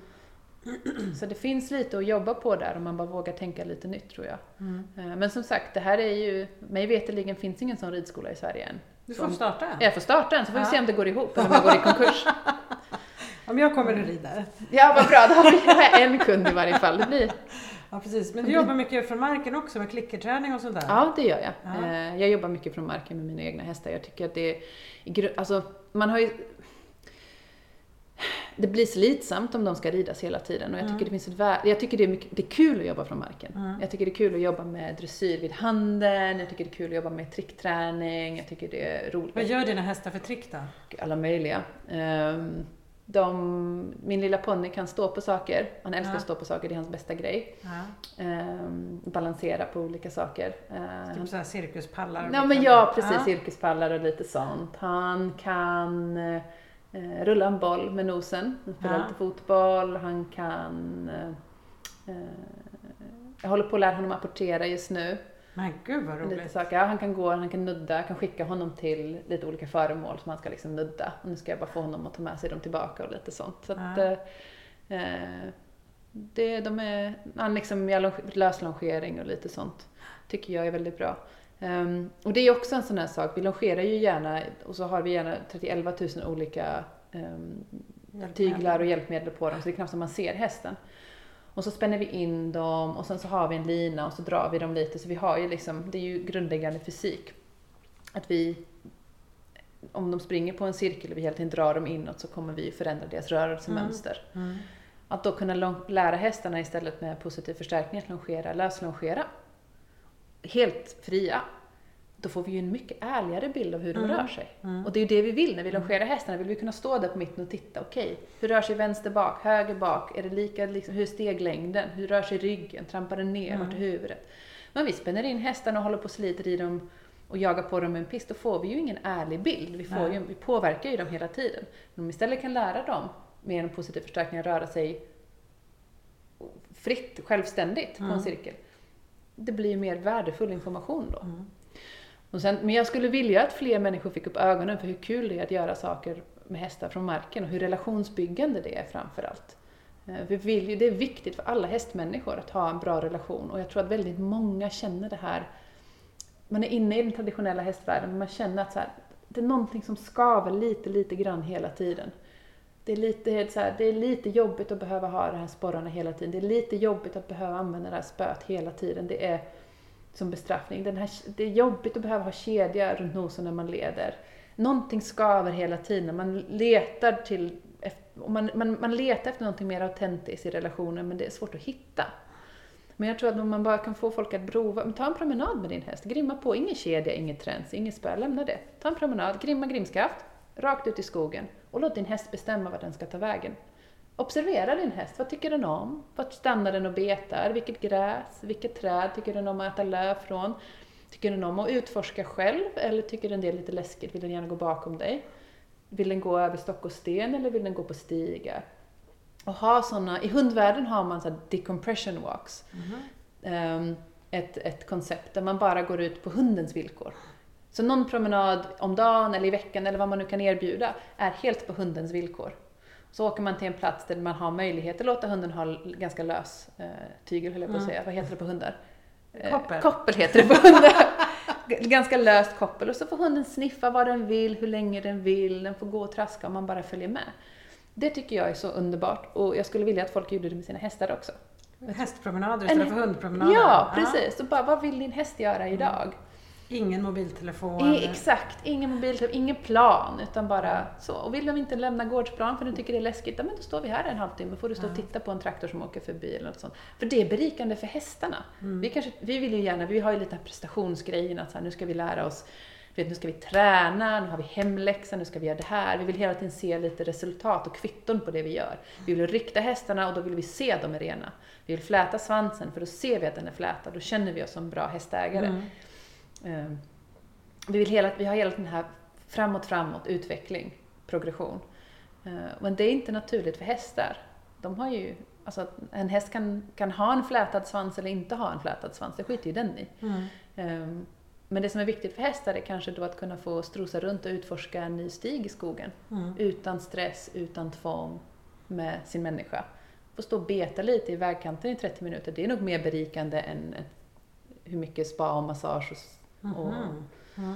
[SPEAKER 2] Så det finns lite att jobba på där om man bara vågar tänka lite nytt tror jag.
[SPEAKER 1] Mm.
[SPEAKER 2] Eh, Men som sagt, det här är ju, mig veterligen finns ingen sån ridskola i Sverige än.
[SPEAKER 1] Du får
[SPEAKER 2] Som-
[SPEAKER 1] starta en.
[SPEAKER 2] Jag får starta en så får vi
[SPEAKER 1] Ja.
[SPEAKER 2] se om det går ihop eller om jag går i konkurs.
[SPEAKER 1] Om jag kommer att rida.
[SPEAKER 2] Ja, vad bra, då har vi en kund i varje fall. Det blir,
[SPEAKER 1] Ja precis, men du jobbar mycket från marken också med klickerträning och sånt där?
[SPEAKER 2] Ja, det gör jag.
[SPEAKER 1] Ja.
[SPEAKER 2] Eh, Jag jobbar mycket från marken med mina egna hästar. Jag tycker att det är... Alltså, man har ju... Det blir slitsamt om de ska ridas hela tiden och jag tycker
[SPEAKER 1] Mm.
[SPEAKER 2] det finns ett värde. Jag tycker det är, mycket, det är kul att jobba från marken.
[SPEAKER 1] Mm.
[SPEAKER 2] Jag tycker det är kul att jobba med dressyr vid handen, jag tycker det är kul att jobba med trickträning, jag tycker det är roligt.
[SPEAKER 1] Vad gör dina hästar för trick då?
[SPEAKER 2] Alla möjliga. Ehm, De, min lilla ponny kan stå på saker, han älskar
[SPEAKER 1] Ja.
[SPEAKER 2] att stå på saker, det är hans bästa grej.
[SPEAKER 1] Ja.
[SPEAKER 2] Ehm, Balansera på olika saker. Ehm,
[SPEAKER 1] Typ sådana cirkuspallar?
[SPEAKER 2] Ja men ja, precis.
[SPEAKER 1] Ja.
[SPEAKER 2] Cirkuspallar och lite sånt. Han kan eh, rulla en boll med nosen, spela
[SPEAKER 1] Ja.
[SPEAKER 2] lite fotboll. Han kan... Eh, eh, jag håller på att lära honom apportera just nu.
[SPEAKER 1] Men gud vad
[SPEAKER 2] Lite
[SPEAKER 1] roligt.
[SPEAKER 2] saker. Ja, han kan gå, han kan nudda, jag kan skicka honom till lite olika föremål som han ska liksom nudda. Och nu ska jag bara få honom att ta med sig dem tillbaka och lite sånt. Så att,
[SPEAKER 1] Ja.
[SPEAKER 2] eh, eh, det, de är, han liksom gör löslongering och lite sånt. Tycker jag är väldigt bra. Ehm, och det är också en sån här sak, vi longerar ju gärna och så har vi gärna 31 000 olika ehm, tyglar och hjälpmedel på dem så det är knappt som man ser hästen. Och så spänner vi in dem och sen så har vi en lina och så drar vi dem lite så vi har ju liksom, det är ju grundläggande fysik. Att vi, om de springer på en cirkel och vi hela tiden drar dem inåt så kommer vi förändra deras rörelsemönster.
[SPEAKER 1] Mm.
[SPEAKER 2] Att då kunna lära hästarna istället med positiv förstärkning att longera, löslongera. Helt fria. Då får vi ju en mycket ärligare bild av hur de
[SPEAKER 1] Mm.
[SPEAKER 2] rör sig.
[SPEAKER 1] Mm.
[SPEAKER 2] Och det är ju det vi vill när vi longerar hästarna. Vill vi kunna stå där på mitten och titta. Okej, hur rör sig vänster bak, höger bak? Är det lika, liksom, hur är steglängden? Hur rör sig ryggen? Trampar den ner?
[SPEAKER 1] Mm.
[SPEAKER 2] Vart är huvudet? Men vi spänner in hästarna och håller på och sliter i dem och jagar på dem med en pist, då får vi ju ingen ärlig bild. Vi, får ju, vi påverkar ju dem hela tiden. Men om vi istället kan lära dem med en positiv förstärkning att röra sig fritt, självständigt på
[SPEAKER 1] Mm.
[SPEAKER 2] en cirkel. Det blir ju mer värdefull information då.
[SPEAKER 1] Mm.
[SPEAKER 2] Och sen, men jag skulle vilja att fler människor fick upp ögonen för hur kul det är att göra saker med hästar från marken och hur relationsbyggande det är framför allt. Eh, vi vill ju, det är viktigt för alla hästmänniskor att ha en bra relation och jag tror att väldigt många känner det här. Man är inne i den traditionella hästvärlden men man känner att så här, det är någonting som skaver lite, lite grann hela tiden. Det är, lite, så här, det är lite jobbigt att behöva ha de här sporrarna hela tiden. Det är lite jobbigt att behöva använda det här spöet hela tiden. Det är som bestraffning. Den här, det är jobbigt att behöva ha kedja runt nosen när man leder. Någonting skaver hela tiden. Man letar till och man, man, man letar efter någonting mer autentiskt i relationen men det är svårt att hitta. Men jag tror att om man bara kan få folk att prova, ta en promenad med din häst, grimma på, ingen kedja, ingen träns, inget spö, lämna det. Ta en promenad, grimma grimskaft, rakt ut i skogen och låt din häst bestämma vart den ska ta vägen. Observera din häst, vad tycker den om? Vart stannar den och betar? Vilket gräs? Vilket träd tycker den om att äta löv från? Tycker den om att utforska själv eller tycker den det är lite läskigt? Vill den gärna gå bakom dig? Vill den gå över stock och sten eller vill den gå på stigar? Och ha såna, I hundvärlden har man så decompression walks.
[SPEAKER 1] Mhm.
[SPEAKER 2] ehm, ett, ett koncept där man bara går ut på hundens villkor. Så någon promenad om dagen eller i veckan eller vad man nu kan erbjuda är helt på hundens villkor. Så åker man till en plats där man har möjlighet att låta hunden ha ganska lös eh, tygel, höll jag på att säga. Vad heter det på hundar? Eh,
[SPEAKER 1] Koppel.
[SPEAKER 2] koppel heter det på hundar. ganska löst koppel och så får hunden sniffa vad den vill, hur länge den vill, den får gå och traska om man bara följer med. Det tycker jag är så underbart och jag skulle vilja att folk gjorde det med sina hästar också.
[SPEAKER 1] Hästpromenader istället för hundpromenader.
[SPEAKER 2] Ja, precis. Och bara, vad vill din häst göra idag?
[SPEAKER 1] Ingen mobiltelefon.
[SPEAKER 2] I, exakt, ingen mobiltelefon, ingen plan, utan bara så. Och vill de inte lämna gårdsplan för du tycker det är läskigt, ja, men då står vi här en halvtimme, får du stå och titta på en traktor som åker förbi eller något sånt. För det är berikande för hästarna. Vi, kanske, vi vill ju gärna, vi har ju lite prestationsgrejen, att så här, nu ska vi lära oss vet, nu ska vi träna, nu har vi hemläxa, nu ska vi göra det här. Vi vill hela tiden se lite resultat och kvitton på det vi gör. Vi vill rikta hästarna och då vill vi se att de är rena. Vi vill fläta svansen för då ser vi att den är flätad, då känner vi oss som bra hästägare.
[SPEAKER 1] Mm.
[SPEAKER 2] Eh, Vi, vill hela, vi har hela den här framåt, framåt, utveckling, progression. Eh, Men det är inte naturligt för hästar. De har ju, alltså en häst kan, kan ha en flätad svans eller inte ha en flätad svans, det skiter ju den i.
[SPEAKER 1] Mm.
[SPEAKER 2] Eh, Men det som är viktigt för hästar är kanske då att kunna få strosa runt och utforska en ny stig i skogen.
[SPEAKER 1] Mm.
[SPEAKER 2] Utan stress, utan tvång med sin människa. Få stå och beta lite i vägkanten i 30 minuter, det är nog mer berikande än hur mycket spa och massage och, och.
[SPEAKER 1] Mm.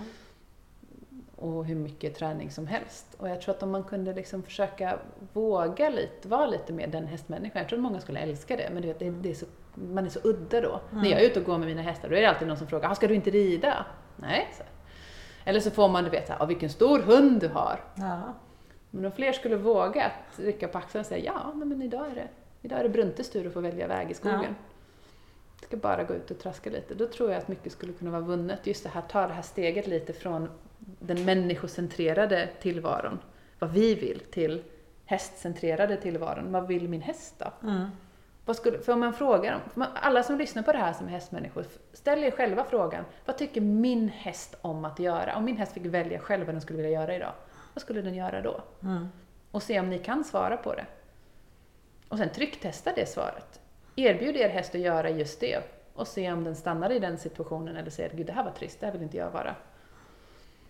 [SPEAKER 2] och hur mycket träning som helst. Och jag tror att om man kunde liksom försöka våga lite, vara lite mer den hästmänniskan, jag tror att många skulle älska det, men det, det, det är så, man är så udda då. När jag är ute och går med mina hästar, då är det alltid någon som frågar, "Ah, ska du inte rida? Nej, så. Eller så får man, du vet, "Ah, vilken stor hund du har.
[SPEAKER 1] Ja.
[SPEAKER 2] Men om fler skulle våga att rycka på axeln och säga ja, men idag är det, idag är det Bruntes tur att få välja väg i skogen.
[SPEAKER 1] Ja.
[SPEAKER 2] Ska bara gå ut och traska lite. Då tror jag att mycket skulle kunna vara vunnet. Just det här, ta det här steget lite från den människocentrerade tillvaron, vad vi vill, till hästcentrerade tillvaron. Vad vill min häst då?
[SPEAKER 1] Mm.
[SPEAKER 2] Vad skulle, för om man frågar, alla som lyssnar på det här som är hästmänniskor, ställ er själva frågan, vad tycker min häst om att göra? Om min häst fick välja själv vad den skulle vilja göra idag, vad skulle den göra då?
[SPEAKER 1] Mm.
[SPEAKER 2] och se om ni kan svara på det. Och sen trycktesta det svaret. Erbjud er häst att göra just det och se om den stannar i den situationen eller säger gud det här var trist, det här vill inte jag vara.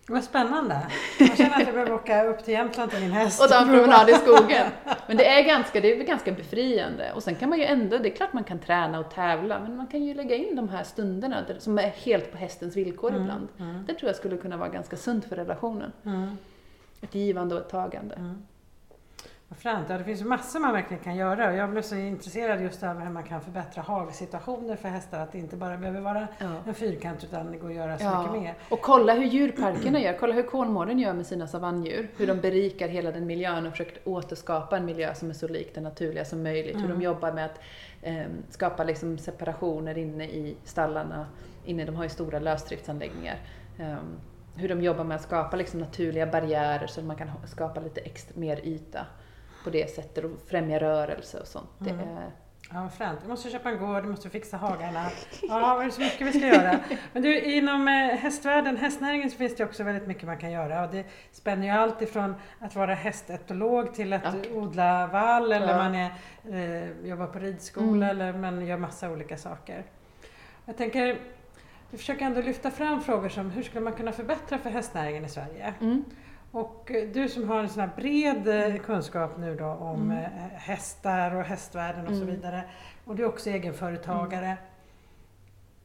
[SPEAKER 1] Vad spännande. Jag känner att jag behöver åka upp till Jämtland till min häst.
[SPEAKER 2] Och ta en promenad i skogen. Men det är, ganska, det är ganska befriande. Och sen kan man ju ändå, det är klart man kan träna och tävla, men man kan ju lägga in de här stunderna där, som är helt på hästens villkor ibland.
[SPEAKER 1] mm.
[SPEAKER 2] Det tror jag skulle kunna vara ganska sunt för relationen.
[SPEAKER 1] Mm.
[SPEAKER 2] Ett givande och ett tagande.
[SPEAKER 1] Mm. Vad fränt. Ja, det finns massor man verkligen kan göra jag blev så intresserad just av hur man kan förbättra hagsituationer för hästar. Att det inte bara behöver vara
[SPEAKER 2] Ja.
[SPEAKER 1] en fyrkant utan det går att göra så
[SPEAKER 2] Ja,
[SPEAKER 1] mycket mer.
[SPEAKER 2] och kolla hur djurparkerna gör. Kolla hur Kolmården gör med sina savanndjur. Hur de berikar hela den miljön och försöker återskapa en miljö som är så lik den naturliga som möjligt. Hur
[SPEAKER 1] Mm.
[SPEAKER 2] de jobbar med att eh, skapa liksom separationer inne i stallarna. Inne, de har ju stora lösdriftsanläggningar. Eh, hur de jobbar med att skapa liksom naturliga barriärer så att man kan skapa lite extra, mer yta på det sättet och främja rörelse och sånt. Det
[SPEAKER 1] Mm.
[SPEAKER 2] är,
[SPEAKER 1] Ja, vad fränt. Vi måste köpa en gård, vi måste fixa hagarna. Ja, det är så mycket vi ska göra. Men du, inom eh, hästvärlden, hästnäringen, så finns det också väldigt mycket man kan göra. Och det spänner ju allt ifrån att vara hästetolog till att
[SPEAKER 2] Ja.
[SPEAKER 1] odla vall eller
[SPEAKER 2] Ja.
[SPEAKER 1] man är, eh, jobbar på ridskola
[SPEAKER 2] Mm.
[SPEAKER 1] eller man gör massa olika saker. Jag tänker, vi försöker ändå lyfta fram frågor som hur skulle man kunna förbättra för hästnäringen i Sverige?
[SPEAKER 2] mm.
[SPEAKER 1] Och eh, du som har en sån här bred eh, kunskap nu då om
[SPEAKER 2] Mm.
[SPEAKER 1] eh, hästar och hästvärlden och så
[SPEAKER 2] Mm.
[SPEAKER 1] vidare. Och du är också egenföretagare.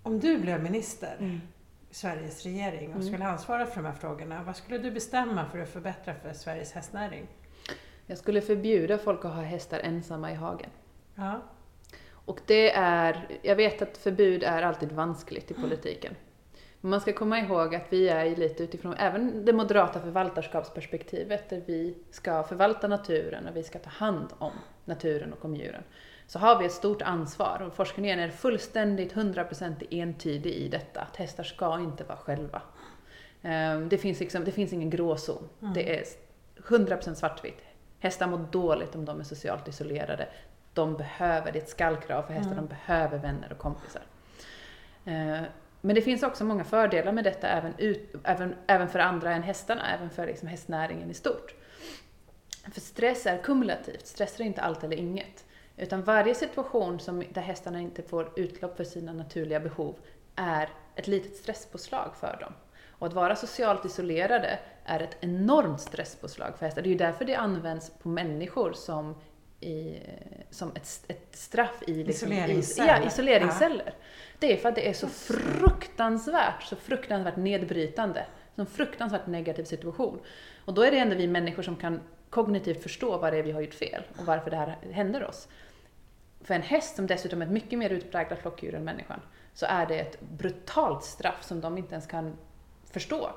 [SPEAKER 1] Om du blev minister
[SPEAKER 2] Mm.
[SPEAKER 1] i Sveriges regering och
[SPEAKER 2] Mm.
[SPEAKER 1] skulle ansvara för de här frågorna, vad skulle du bestämma för att förbättra för Sveriges hästnäring?
[SPEAKER 2] Jag skulle förbjuda folk att ha hästar ensamma i hagen.
[SPEAKER 1] Ja.
[SPEAKER 2] Och det är, jag vet att förbud är alltid vanskligt i politiken. Man ska komma ihåg att vi är lite utifrån även det moderata förvaltarskapsperspektivet där vi ska förvalta naturen och vi ska ta hand om naturen och om djuren. Så har vi ett stort ansvar och forskningen är fullständigt 100% entydig i detta, att hästar ska inte vara själva. Ehm, Det finns, liksom, det finns ingen gråzon.
[SPEAKER 1] Mm.
[SPEAKER 2] Det är 100% svartvitt. Hästar mår dåligt om de är socialt isolerade. De behöver, det är ett skallkrav för hästar,
[SPEAKER 1] Mm.
[SPEAKER 2] de behöver vänner och kompisar. Men det finns också många fördelar med detta även, ut, även, även för andra än hästarna, även för liksom hästnäringen i stort. För stress är kumulativt, stress är inte allt eller inget. Utan varje situation som, där hästarna inte får utlopp för sina naturliga behov är ett litet stresspåslag för dem. Och att vara socialt isolerade är ett enormt stresspåslag för hästar. Det är ju därför det används på människor som, i, som ett, ett straff i liksom,
[SPEAKER 1] isoleringsceller.
[SPEAKER 2] I, ja, isoleringsceller. Det är för att det är så fruktansvärt, så fruktansvärt nedbrytande. Så fruktansvärt negativ situation. Och då är det ändå vi människor som kan kognitivt förstå vad det är vi har gjort fel och varför det här händer oss. För en häst som dessutom är ett mycket mer utpräglat flockdjur än människan, så är det ett brutalt straff som de inte ens kan förstå.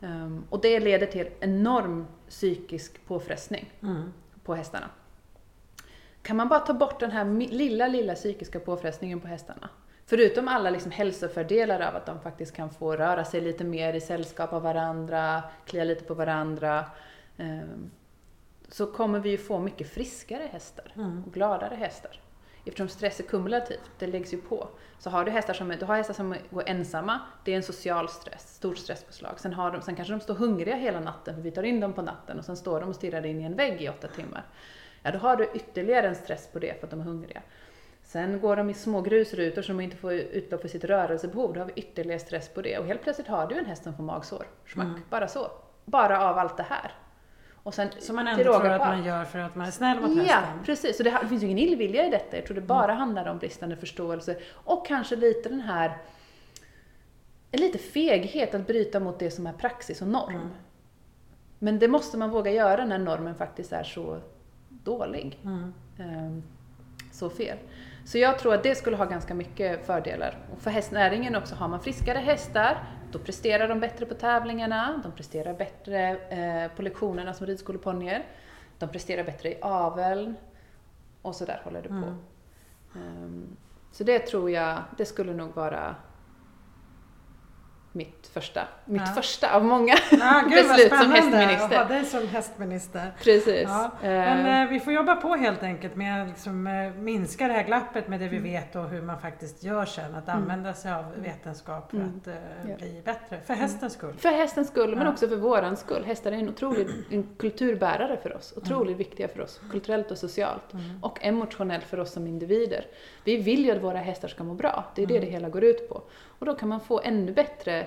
[SPEAKER 2] Um, och det leder till enorm psykisk påfrestning mm. på hästarna. Kan man bara ta bort den här lilla, lilla psykiska påfrestningen på hästarna, förutom alla liksom hälsofördelar av att de faktiskt kan få röra sig lite mer i sällskap av varandra, klia lite på varandra, um, så kommer vi ju få mycket friskare hästar mm. och gladare hästar. Eftersom stress är kumulativt, det läggs ju på. Så har du hästar som, du har hästar som går ensamma, det är en social stress, stort stresspåslag. Sen, har de, sen kanske de står hungriga hela natten, för vi tar in dem på natten och sen står de och stirrar in i en vägg i åtta timmar. Ja, då har du ytterligare en stress på det för att de är hungriga. Sen går de i små grusrutor som inte får utlopp för sitt rörelsebehov, då har vi ytterligare stress på det. Och helt plötsligt har du en häst som får magsår. Schmack, mm. bara så. Bara av allt det här.
[SPEAKER 1] Och sen, som man ändå tror att man gör för att man är snäll mot hästen.
[SPEAKER 2] Ja, precis. Så det, det finns ju ingen illvilja i detta. Jag tror det bara mm. handlar om bristande förståelse och kanske lite den här lite feghet att bryta mot det som är praxis och norm. Mm. Men det måste man våga göra när normen faktiskt är så dålig. Mm. Så fel. Så jag tror att det skulle ha ganska mycket fördelar. Och för hästnäringen också, har man friskare hästar, då presterar de bättre på tävlingarna, de presterar bättre eh, på lektionerna som ridskoleponnyer, de presterar bättre i aveln och så där håller det på. Mm. Um, så det tror jag, det skulle nog vara mitt första, mitt ja. första av många ja, beslut som hästminister.
[SPEAKER 1] att ha dig som hästminister.
[SPEAKER 2] Precis.
[SPEAKER 1] Ja. Men eh, eh, vi får jobba på helt enkelt med att liksom, eh, minska det här glappet med det vi mm. vet och hur man faktiskt gör sen. Att mm. använda sig av vetenskap för mm. att eh, bli bättre. För mm. hästens skull.
[SPEAKER 2] För hästens skull, men också för våran skull. Hästar är en otrolig en kulturbärare för oss. Otroligt mm. viktiga för oss, kulturellt och socialt. Mm. Och emotionellt för oss som individer. Vi vill ju att våra hästar ska må bra. Det är det det hela går ut på. Och då kan man få ännu bättre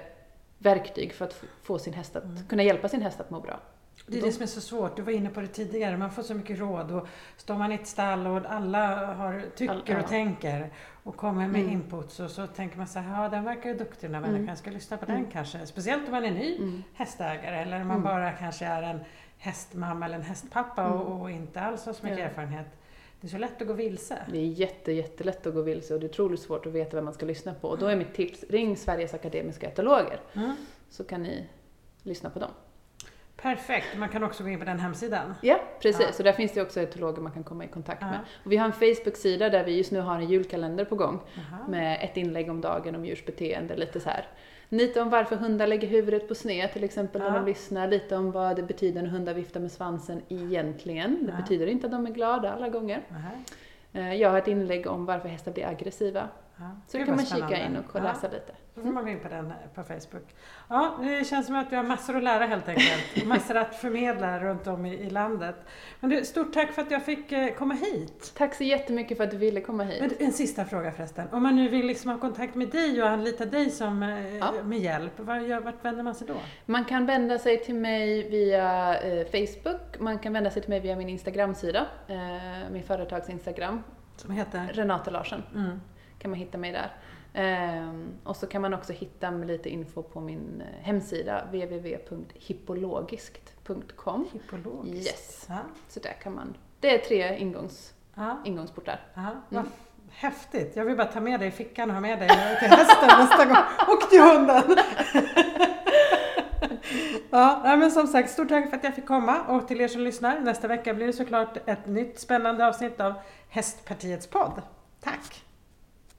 [SPEAKER 2] verktyg för att få sin häst att, mm. kunna hjälpa sin häst att må bra.
[SPEAKER 1] Det är det som är så svårt, du var inne på det tidigare, man får så mycket råd och står man i ett stall och alla har, tycker och tänker och kommer med mm. inputs och så tänker man så här, ja den verkar ju duktig den här människan, mm. ska lyssna på mm. den kanske. Speciellt om man är ny mm. hästägare eller om man mm. bara kanske är en hästmamma eller en hästpappa och, mm. och, inte alls har så mycket ja. erfarenhet. Det är så lätt att gå vilse.
[SPEAKER 2] Det är jätte, jättelätt att gå vilse och det är otroligt svårt att veta vem man ska lyssna på. Och då är mitt tips, ring Sveriges Akademiska Etologer. Mm. Så kan ni lyssna på dem.
[SPEAKER 1] Perfekt, man kan också gå in på den hemsidan.
[SPEAKER 2] Ja, precis. Ja. Och där finns det också etologer man kan komma i kontakt ja. med. Och vi har en Facebook-sida där vi just nu har en julkalender på gång. Aha. Med ett inlägg om dagen om djurs beteende, lite så här Lite om varför hundar lägger huvudet på sned till exempel när de lyssnar. Lite om vad det betyder när hundar viftar med svansen egentligen. Det betyder inte att de är glada alla gånger. Uh Jag har ett inlägg om varför hästar blir aggressiva. Så då kan man kika in och läsa lite.
[SPEAKER 1] Då får man gå in på den eh, på Facebook. Ja, det känns som att vi har massor att lära helt enkelt. massor att förmedla runt om i, i, landet. Men du, stort tack för att jag fick eh, komma hit.
[SPEAKER 2] Tack så jättemycket för att du ville komma hit.
[SPEAKER 1] Men en sista fråga förresten. Om man nu vill liksom ha kontakt med dig och anlita dig som, eh, ja. med hjälp, vart vänder man sig då?
[SPEAKER 2] Man kan vända sig till mig via Facebook, man kan vända sig till mig via min Instagramsida, min företags Instagram.
[SPEAKER 1] Som heter?
[SPEAKER 2] Renate Larsen. Mm. Kan man hitta mig där. Um, och så kan man också hitta lite info på min eh, hemsida www.hippologiskt.com.
[SPEAKER 1] Hippologiskt?
[SPEAKER 2] Yes. Ja. Så där kan man, det är tre ingångs, ja. ingångsportar.
[SPEAKER 1] Ja. Mm. Häftigt! Jag vill bara ta med dig i fickan och ha med dig till hästen nästa gång. Och till hunden! ja, men som sagt, stort tack för att jag fick komma och till er som lyssnar. Nästa vecka blir det såklart ett nytt spännande avsnitt av Hästpartiets podd. Tack!